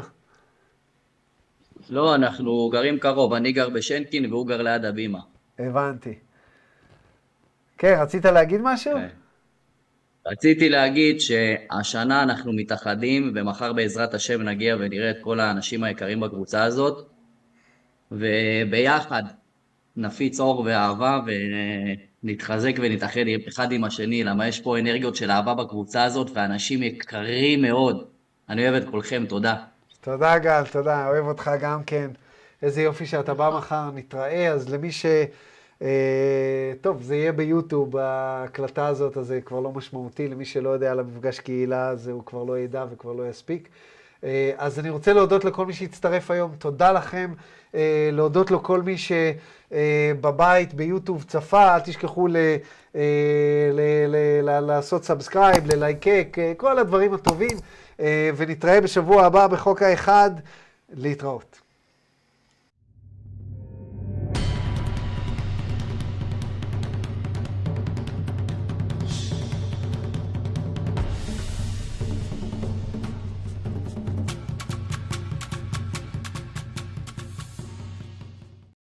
לא, אנחנו גרים קרוב, אני גר בשנקין והוא גר ליד הבימה. הבנתי. כן, רצית להגיד משהו? כן. רציתי להגיד שהשנה אנחנו מתאחדים, ומחר בעזרת השם נגיע ונראה את כל האנשים היקרים בקבוצה הזאת, וביחד נפיץ אור ואהבה ונתחזק ונתאחד אחד עם השני, למה יש פה אנרגיות של אהבה בקבוצה הזאת, ואנשים יקרים מאוד. אני אוהב את כולכם, תודה. תודה גל, תודה, אוהב אותך גם כן. איזה יופי שאתה בא מחר, נתראה. אז למי ש... אה, טוב, זה יהיה ביוטיוב, ההקלטה הזאת, אז זה כבר לא משמעותי. למי שלא יודע על המפגש קהילה, אז הוא כבר לא ידע וכבר לא יספיק. אה, אז אני רוצה להודות לכל מי שהצטרף היום, תודה לכם. אה, להודות לכל מי שבבית, ביוטיוב, צפה, אל תשכחו ל... לעשות subscribe, ללייקק, כל הדברים הטובים, ונתראה בשבוע הבא בחוק האחד. להתראות.